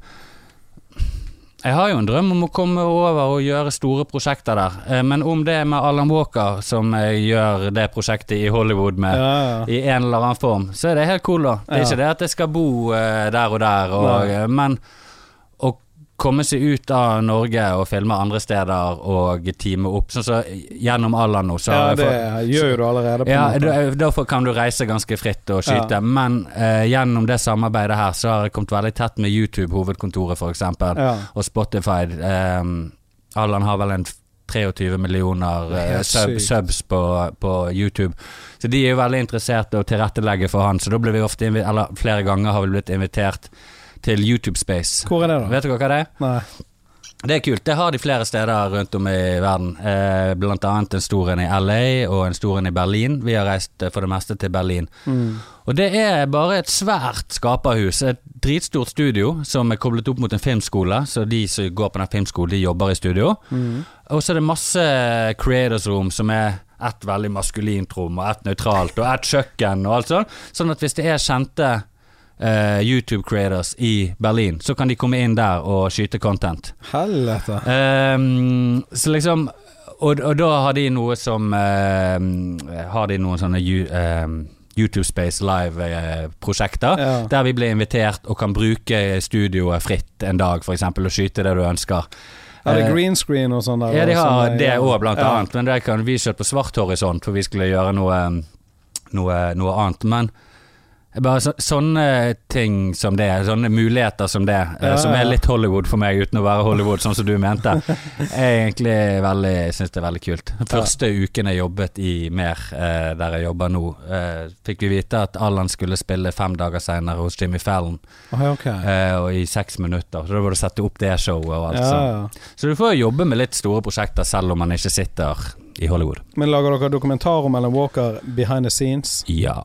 jeg har jo en drøm om å komme over og gjøre store prosjekter der. Eh, men om det er med Alan Walker, som gjør det prosjektet i Hollywood med, Ja, ja. i en eller annen form, så er det helt cool, da. Det er Ja. ikke det at jeg skal bo eh, der og der, og, eh, men komme seg ut av Norge og filme andre steder og teame opp, sånn som gjennom Allan nå, så ja, det fått gjør du allerede. på ja, måte. da kan du reise ganske fritt og skyte, Ja. men eh, gjennom det samarbeidet her så har jeg kommet veldig tett med YouTube, hovedkontoret for eksempel, Ja. og Spotify. Eh, Allan har vel en 23 millioner er eh, sub, subs på, på YouTube, så de er jo veldig interessert i å tilrettelegge for han, så da blir vi ofte eller flere ganger har vi blitt invitert til YouTube Space. Hvor er det, da? Vet dere hva det er? Nei. Det er kult. Det har de flere steder rundt om i verden. Eh, blant annet en stor en i LA og en stor en i Berlin. Vi har reist eh, for det meste til Berlin. Mm. Og det er bare et svært skaperhus. Et dritstort studio som er koblet opp mot en filmskole, så de som går på den filmskolen, de jobber i studio. Mm. Og så er det masse creators room som er ett veldig maskulint rom, og ett nøytralt, og ett kjøkken og alt sånt. Sånn at hvis det er kjente eh, YouTube creators i Berlin. Så kan de komme inn der og skyte content. Helvete. Um, så liksom og, og da har de noe som uh, Har de noen sånne ehm, YouTube Space Live-prosjekter. Ja. Der vi blir invitert og kan bruke studioet fritt en dag, f.eks., og skyte det du ønsker. Er det Eh, green screen og sånn der? Ja, de har det òg, blant Ja. annet. Men det kan vi kjøpe på svart horisont, for vi skulle gjøre noe, noe, noe annet. Men bare så, sånne ting som det, sånne muligheter som det, eh, Ja, som er litt Hollywood for meg, uten å være Hollywood, sånn som du mente, (laughs) er egentlig veldig Syns det er veldig kult. Den første uken jeg jobbet i Mer, eh, der jeg jobber nå, eh, fikk vi vite at Allan skulle spille fem dager seinere hos Jimmy Fallon, Oi, okay. eh, og i seks minutter. Så da var det å sette opp det showet og alt Ja, sånt. Så du får jobbe med litt store prosjekter selv om man ikke sitter i Hollywood. Men lager dere dokumentar om Ellen Walker behind the scenes? Ja,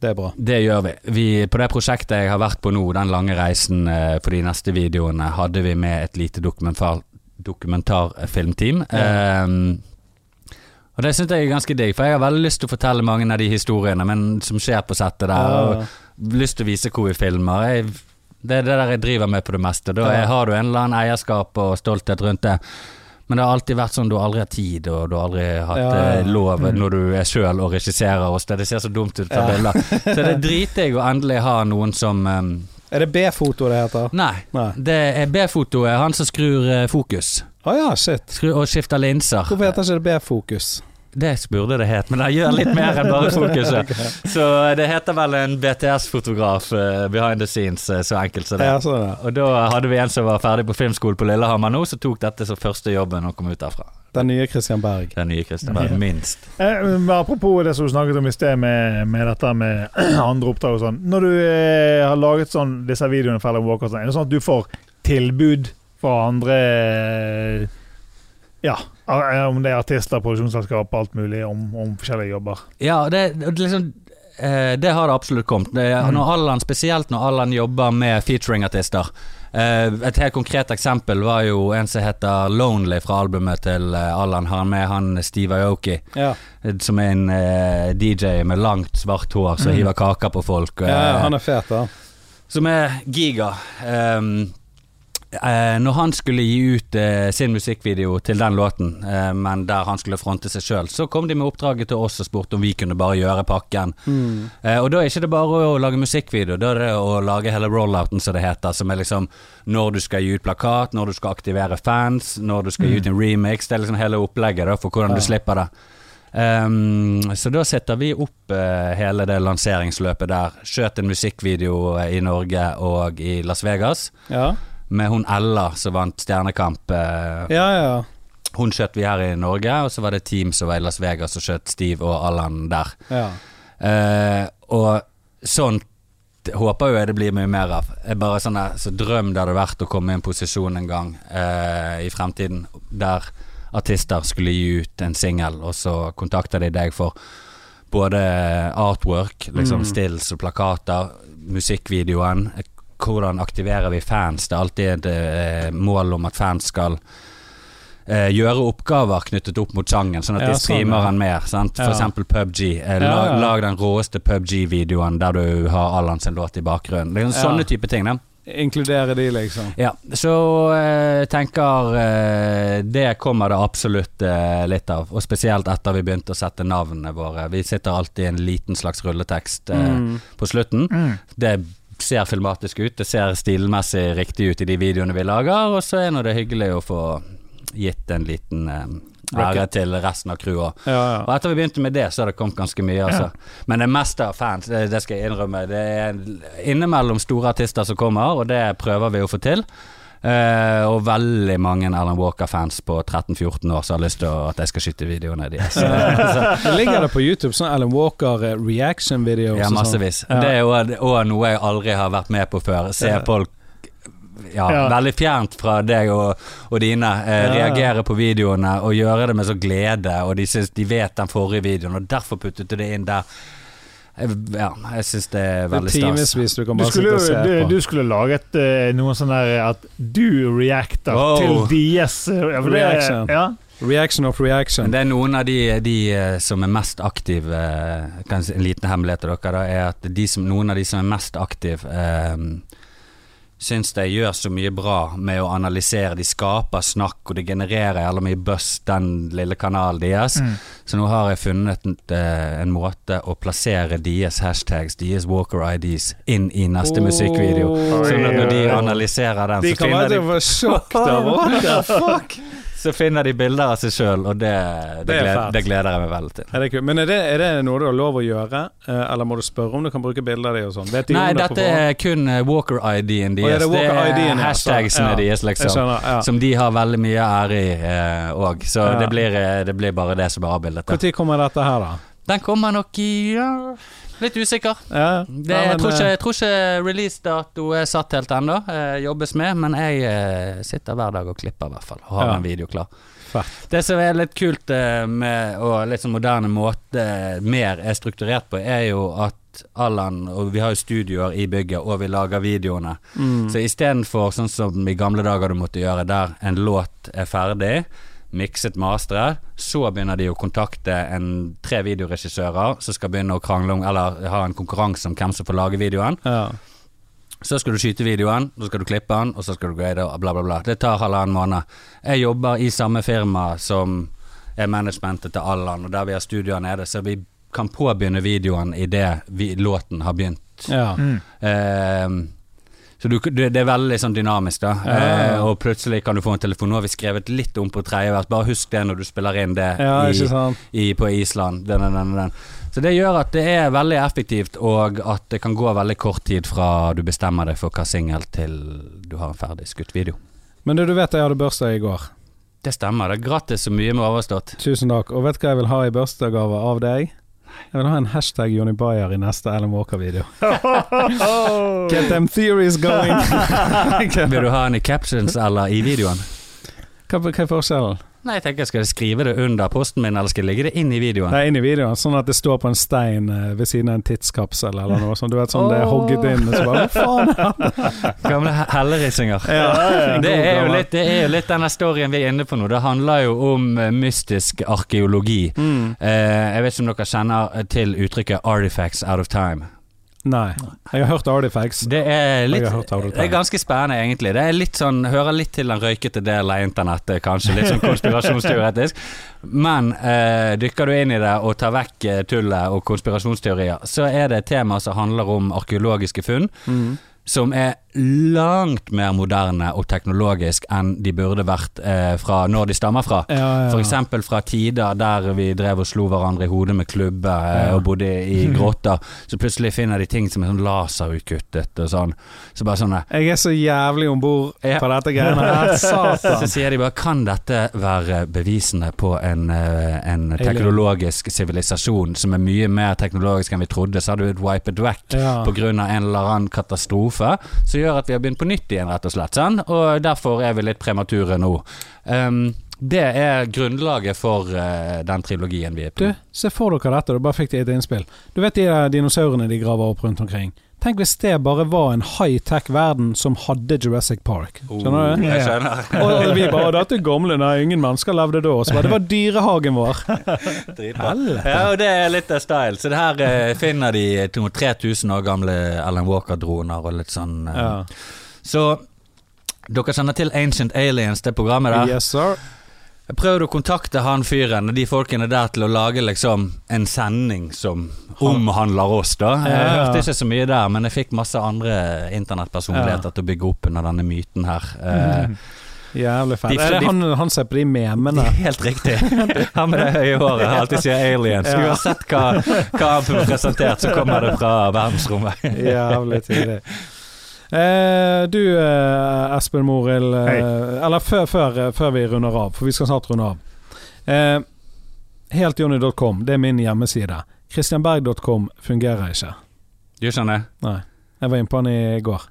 Det er bra. det gjør vi. vi. På det prosjektet jeg har vært på nå, den lange reisen eh, for de neste videoene, hadde vi med et lite dokumentar, dokumentarfilmteam. Ja. Ehm, og det syns jeg er ganske digg, for jeg har veldig lyst til å fortelle mange av de historiene men, som skjer på settet der. Ja, Og lyst til å vise hvor vi filmer. Jeg, det er det der jeg driver med på det meste. Da Ja. har du en eller annen eierskap og stolthet rundt det. Men det har alltid vært sånn du aldri har tid, og du har aldri hatt Ja, ja. eh, lov Mm. når du er sjøl og regisserer og det. Ser så dumt ut å ta Ja. bilder. (laughs) Så det er dritdigg å endelig ha noen som um, Er det B-foto det heter? Nei, Nei. det er B-foto er Han som skrur eh, fokus. Å ja, shit. Skru, og skifter linser. Hvorfor heter ikke det B-fokus? Det burde det het, men det gjør litt mer enn bare fokuset. (laughs) Så det heter vel en BTS-fotograf uh, behind the scenes, uh, så enkelt som det. Ja, det. Og da hadde vi en som var ferdig på filmskolen på Lillehammer nå, som tok dette som første jobben og kom ut derfra. Den nye Christian Berg. Den nye Christian Berg, Ja. minst. Eh, men apropos det som du snakket om i sted, med, med dette med (clears throat) andre oppdrag og sånn. Når du eh, har laget sånn, disse videoene for Alan Walker, sånn, er det sånn at du får tilbud fra andre eh, Ja, eh, om det er artister, produksjonsselskap, alt mulig, om, om forskjellige jobber? Ja, det, det liksom eh, Det har det absolutt kommet. Det, Mm. når Allan, spesielt når Allan jobber med featuring-artister. Eh, et helt konkret eksempel var jo en som heter Lonely fra albumet til eh, Allan. Han med han Steve Aoki, Ja, som er en eh, DJ med langt, svart hår som Mm. hiver kaker på folk. ja, ja han er fet, da. som er giga. Um, eh, når han skulle gi ut eh, sin musikkvideo til den låten, eh, men der han skulle fronte seg sjøl, så kom de med oppdraget til oss og spurte om vi kunne bare gjøre pakken. Mm. Eh, og da er ikke det bare å lage musikkvideo, da er det å lage hele rollouten, som det heter. Som er liksom når du skal gi ut plakat, når du skal aktivere fans, når du skal gi ut en remix. Det er liksom hele opplegget da, for hvordan Ja. du slipper det. Um, så da setter vi opp uh, hele det lanseringsløpet der. Skjøt en musikkvideo eh, i Norge og i Las Vegas Ja, med hun Ella som vant Stjernekamp. eh, ja. ja. Hun skjøt vi her i Norge, og så var det team som var i Las Vegas og skjøt Steve og Allan der. ja. Eh, og sånt håper jo jeg det blir mye mer av. Jeg bare sånn så drøm det hadde vært å komme i en posisjon en gang eh, i fremtiden der artister skulle gi ut en singel, og så kontakter de deg for både artwork, liksom Mm. stills og plakater, musikkvideoen. Hvordan aktiverer vi fans? Det er alltid et eh, mål om at fans skal eh, gjøre oppgaver knyttet opp mot sangen, sånn at Ja, de sånn, streamer ja. den mer. Sant? For eksempel PubG. Eh, lag, lag den råeste PubG-videoen der du har Allan sin låt i bakgrunnen. Det er. Sånne type ting. Da. Inkludere de, liksom. Ja, så eh, tenker eh, Det kommer det absolutt eh, litt av. Og spesielt etter vi begynte å sette navnene våre. Vi sitter alltid i en liten slags rulletekst eh, Mm. på slutten. Mm. Det ser filmatisk ut, det ser stilmessig riktig ut i de videoene vi lager, og så er nå det hyggelig å få gitt en liten eh, ære til resten av crewet. Ja, ja. Og etter vi begynte med det, så har det kommet ganske mye, altså. Men det meste av fans, det, det skal jeg innrømme, det er innimellom store artister som kommer, og det prøver vi å få til. Eh, og veldig mange Alan Walker-fans på 13-14 år som har lyst til at jeg skal skyte videoene deres. (laughs) Ligger det på YouTube sånn Alan Walker eh, reaction videos? ja, massevis. sånn? massevis. Det er òg noe jeg aldri har vært med på før. Se folk ja, Ja. veldig fjernt fra deg og, og dine. Eh, Ja. Reagere på videoene og gjøre det med så glede, og de, synes, de vet den forrige videoen, og derfor puttet du det inn der. Jeg- Ja, jeg syns det er veldig stas. du kan Du skulle, sitte og se du, du skulle laget eh, noe sånn der at du reacter Wow. til deres eh, ja, Reaction. Ja. Reaction of Men reaction. det er noen av de, de eh, som er mest aktive eh, kan jeg si En liten hemmelighet til dere da, er at de som, noen av de som er mest aktive, eh, syns de gjør så mye bra med å analysere. De skaper snakk, og det genererer jævla mye buzz, den lille kanalen deres. Mm. Så nå har jeg funnet en, eh, en måte å plassere deres hashtags, deres Walker IDs, inn i neste oh. musikkvideo. Så når de analyserer den, De så finner de de kan være sjokk the fuck? (laughs) så finner de bilder av seg sjøl, og det, det, Det er gleder, det gleder jeg meg veldig til. Er det? Men er det, er det noe du har lov å gjøre, eh, eller må du spørre om du kan bruke bilder av dem og sånn? De Nei, på dette er kun eh, Walker-ID-en deres. er det det er ja, hashtagsene ja. deres, liksom. skjønner. Ja. Som de har veldig mye ære i òg. så Ja. det, blir, eh, det blir bare det som er avbildet. Når kommer dette her, da? Den kommer nok i ja, Litt usikker. Ja, Det, ja, jeg, tror ikke, eh, jeg tror ikke releasedato er satt helt ennå. Eh, jobbes med, men jeg eh, sitter hver dag og klipper, i hvert fall. Og har Ja. en video klar. Fett. Det som er litt kult med og litt sånn moderne måte mer er strukturert på, er jo at Allan Og vi har jo studioer i bygget, og vi lager videoene. mm. Så istedenfor sånn som i gamle dager du måtte gjøre, der en låt er ferdig, mikset, mastret, så begynner de å kontakte en, tre videoregissører som skal begynne å krangle om, eller ha en konkurranse om hvem som får lage videoen. ja. Så skal du skyte videoen, så skal du klippe den, og så skal du grade og bla, bla, bla. Det tar halvannen måned. Jeg jobber i samme firma som er managementet til Allan, og der vi har studioer nede, så vi kan påbegynne videoen idet låten har begynt. ja. Mm. Ehm, så du, det, det er veldig sånn dynamisk, da. Ja, ja, ja. Eh, og plutselig kan du få en telefon. Nå har vi skrevet litt om på tredje vers, bare husk det når du spiller inn det i, i, på Island. Den, den, den. Så det gjør at det er veldig effektivt, og at det kan gå veldig kort tid fra du bestemmer deg for hva singel til du har en ferdig skutt video. Men du, du vet jeg hadde bursdag i går. Det stemmer. Det er gratis så mye med overstått. Tusen takk. Og vet du hva jeg vil ha i bursdagsgave av deg? Jeg vil ha en hashtag Jonny Bayer i neste Alan Walker-video. (laughs) Get them theories going! (laughs) Vil du ha den i captions eller i videoen? hva er forskjellen? Nei, jeg tenker Skal jeg skrive det under posten min, eller skal jeg legge det inn i videoen? Nei, inn i videoen, sånn at det står på en stein eh, ved siden av en tidskapsel eller noe sånt. Du vet sånn det er hogget inn, og så bare Hva faen? (laughs) Gamle he- hellerisinger. Ja, Det er, jo litt, det er jo litt denne storyen vi er inne på nå. Det handler jo om eh, mystisk arkeologi. Mm. Eh, jeg vet ikke om dere kjenner til uttrykket 'artifacts out of time'. Nei. Jeg har hørt Artifacts. Det er litt Det er ganske spennende, egentlig. Det er litt sånn Hører litt til den røykete delen av internettet, kanskje. Litt sånn (laughs) konspirasjonsteoretisk. Men eh, dykker du inn i det og tar vekk eh, tullet og konspirasjonsteorier, så er det et tema som handler om arkeologiske funn. Mm. som er langt mer moderne og teknologisk enn de burde vært eh, fra når de stammer fra. Ja, ja. For eksempel fra tider der vi drev og slo hverandre i hodet med klubber eh, Ja. og bodde i (laughs) grotter. Så plutselig finner de ting som er sånn laserutkuttet og sånn. Så bare sånn Jeg er så jævlig om bord Ja. på dette greiene her. (laughs) Så sier de bare Kan dette være bevisene på en, eh, en teknologisk sivilisasjon som er mye mer teknologisk enn vi trodde, så hadde vi et wipe it på grunn av en eller annen katastrofe som gjør at vi har begynt på nytt igjen, rett og slett. Sånn? Og derfor er vi litt premature nå. Um, det er grunnlaget for uh, den trilogien vi er på. Du, se for dere dette, du bare fikk det et innspill. Du vet de dinosaurene de graver opp rundt omkring? Tenk hvis det bare var en high-tech verden som hadde Jurassic Park. Skjønner du? Oh, Jeg skjønner. (laughs) Og vi bare 'Dette er gamle, nei, ingen mennesker levde da'. Så bare 'Det var dyrehagen vår'. (laughs) Ja, og det er litt av style. Så det her eh, finner de 3000 år gamle Alan Walker-droner og litt sånn. eh. Ja. Så dere kjenner til Ancient Aliens, det programmet der? Yes, sir. Jeg prøvde å kontakte han fyren og de folkene der til å lage liksom en sending som omhandler oss, da. Jeg hørte ikke så mye der, men jeg fikk masse andre internettpersonligheter til å bygge opp under denne myten her. Eh, Jævlig fett. De- er det han, han ser på de memene? (laughs) Helt riktig. Han med det høye håret alltid sier aliens. Ja. Uansett hva, hva han får presentert, så kommer det fra verdensrommet. Jævlig tidlig. Eh, du eh, Espen Morild, eh, eller før, før, eh, før vi runder av, for vi skal snart runde av. Eh, Heltjonny.com, det er min hjemmeside. Christianberg.com fungerer ikke. Du skjønner? Nei. Jeg var inne på den i går.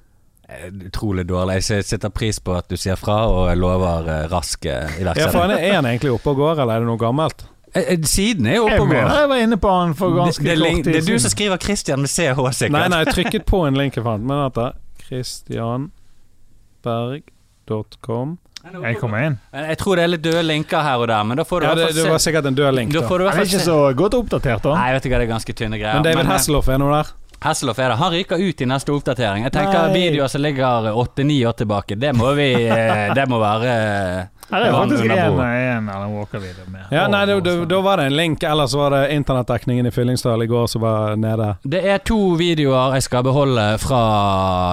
Eh, Utrolig dårlig. Jeg setter pris på at du sier fra, og jeg lover eh, rask eh, Ja, for er, han egentlig oppe og går, eller er det noe gammelt? Siden er jo oppe og går. jeg var inne på han for ganske det, det, kort tid kort det er du som skriver Christian med CH, sikkert. Nei, nei, jeg trykket på en (laughs) link jeg fant, men at. Christianberg.com Jeg kommer inn. Jeg tror det er litt døde linker her og der, men da får du Ja, det, det var sikkert en død link, Da da. får du er ikke se. så godt oppdatert, da. Nei, vet ikke, det er ganske tynne greier. Men David eh, Hasselhoff er nå der? Hasselhoff er det. Han ryker ut i neste oppdatering. Jeg tenker Nei. videoer som ligger åtte-ni år tilbake, det må vi eh, (laughs) Det må være eh, det er faktisk én Alan Walker-video med. Ja, nei, da, var det en link, ellers var det internettdekningen i Fyllingsdal i går som var nede. Det er to videoer jeg skal beholde fra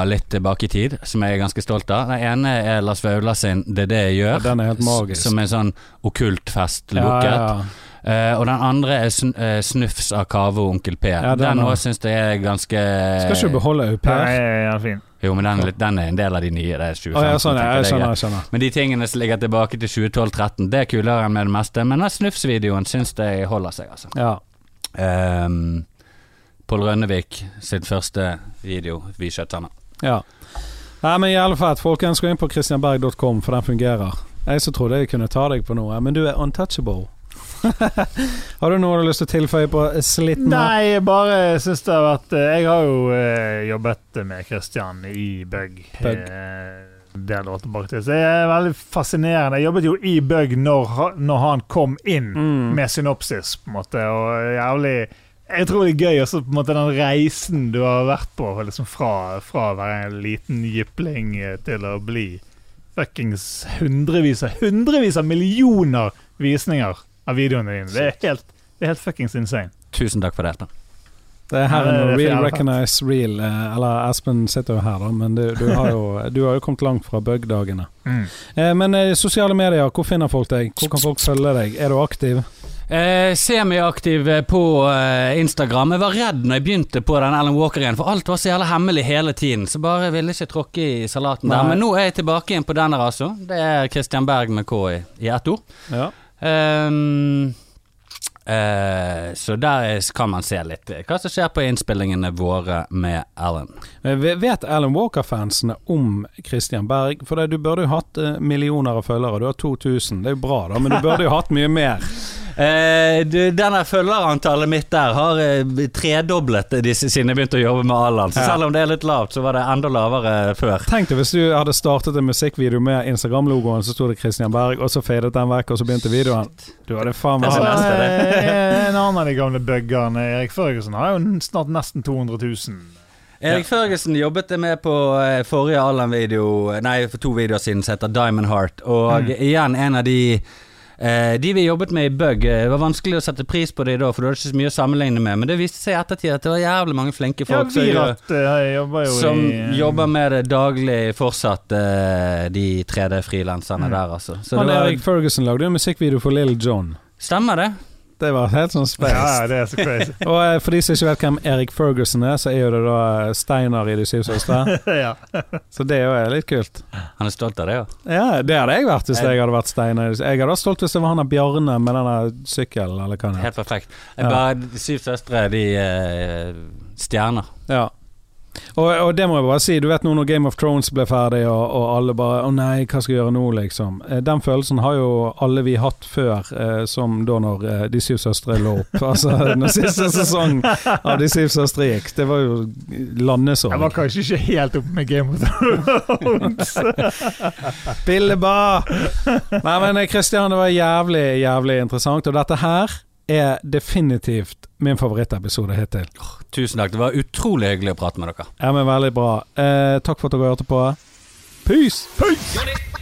litt tilbake i tid, som jeg er ganske stolt av. Den ene er Lars Vaular sin 'Det er det jeg Ja, gjør', den er helt magisk. som er sånn okkult fest Ja, ja ja, Eh, og den andre er sn uh, Snufs av Kave og Onkel P. Ja, den òg syns jeg er ganske Skal ikke du beholde au pair? Ja, ja, fin. Jo, men den, den er en del av de nye. Det er 2015. Oh, ja, sånn, jeg er skjønner. jeg skjønner Men de tingene som ligger tilbake til 2012-13, det er kulere enn med det meste. Men den Snufs-videoen syns jeg holder seg, altså. Ja. Um, Pål Rønnevik sitt første video, Vi skjøtterne. ja. Nei, men jævlig fett. Folkens, gå inn på christianberg.com, for den fungerer. Jeg som trodde jeg kunne ta deg på noe, men du er untouchable. (laughs) har du noe du har lyst til å tilføye på slitten? Nei, bare syns det har vært eh, Jeg har jo eh, jobbet med Christian i Bug. Bug. Eh, del år tilbake til. Så det er veldig fascinerende. Jeg jobbet jo i Bug når, når han kom inn Mm. med synopsis, på en måte, og jævlig jeg tror det er gøy også på en måte den reisen du har vært på, liksom fra, fra å være en liten jypling til å bli fuckings hundrevis av hundrevis av millioner visninger av videoene dine. Det er helt, det er helt fuckings insane. Tusen takk for det. da. Det er her er en real recognize real. eh, Eller Espen sitter jo her, da, men du, du, har, jo, (laughs) du har jo kommet langt fra bug-dagene. Mm. Eh, men eh, sosiale medier, hvor finner folk deg? Hvor kan folk følge deg? Er du aktiv? Eh, Semiaktiv eh, på eh, Instagram. Jeg var redd når jeg begynte på den Alan Walker igjen, for alt var så jævla hemmelig hele tiden. Så bare ville ikke tråkke i salaten der. Men nå er jeg tilbake igjen på den der, altså. Det er Christian Berg med K i, i ett ord. Ja. Ehm, uh, så der er- kan man se litt eh, hva som skjer på innspillingene våre med Alan. Eh, Vet Alan Walker-fansene om Christian Berg? For det, du burde jo hatt millioner av følgere. Du har 2000, det er jo bra, da, men du burde jo hatt mye mer. (laughs) Eh, du, denne følgerantallet mitt der har eh, tredoblet de, siden jeg begynte å jobbe med Allan. Så selv om det er litt lavt, så var det enda lavere før. Tenk deg hvis du hadde startet en musikkvideo med Instagram-logoen, så sto det Christian Berg, og så fadet den vekk, og så begynte videoen. Du hadde faen meg er neste, det. eh, en annen av de gamle buggerne, Erik Førgesen, har jo snart nesten 200 000. Erik Førgesen jobbet jeg med på eh, forrige Allan-video, nei, for to videoer siden, som heter Diamond Heart. Og Mm. igjen en av de eh, De vi jobbet med i Bug, eh, det var vanskelig å sette pris på de da, for du hadde ikke så mye å sammenligne med. Men det viste seg i ettertid at det var jævlig mange flinke folk som, Virat eh, jobber jo som i eh, jobber med det daglig fortsatt, eh, de 3D-frilanserne Mm. der, altså. Så Han det var, Erik Ferguson lagde jo musikkvideo for Lill John. stemmer det? Det var helt sånn space. Ja, det er så crazy. (laughs) Og eh, for de som ikke vet hvem Erik Ferguson er, så er jo det da eh, Steinar i De syv søstre. (laughs) ja. Så det er jo litt kult. Han er stolt av det, ja. Ja, det hadde jeg vært hvis jeg hadde vært Steinar. Jeg hadde vært stolt hvis det var han av Bjarne med denne sykkelen, eller hva det. Helt perfekt. Jeg bare, de syv søstre, de eh, stjerner. Ja. Og, og det må jeg bare si, du vet nå når Game of Thrones ble ferdig, og, og alle bare 'Å nei, hva skal jeg gjøre nå', liksom. Eh, Den følelsen har jo alle vi hatt før, eh, som da når eh, De syv søstre lå opp. (laughs) Altså når siste sesong av De syv søstre gikk. Det var jo landesorg. Jeg var kanskje ikke helt oppe med Game of Thrones. (laughs) Billeba! Nei, men Kristian, Christian, det var jævlig, jævlig interessant. Og dette her er definitivt min favorittepisode hittil. Tusen takk. Det var utrolig hyggelig å prate med dere. Ja, men veldig bra. Eh, takk for at dere hørte på. Peace! Peace!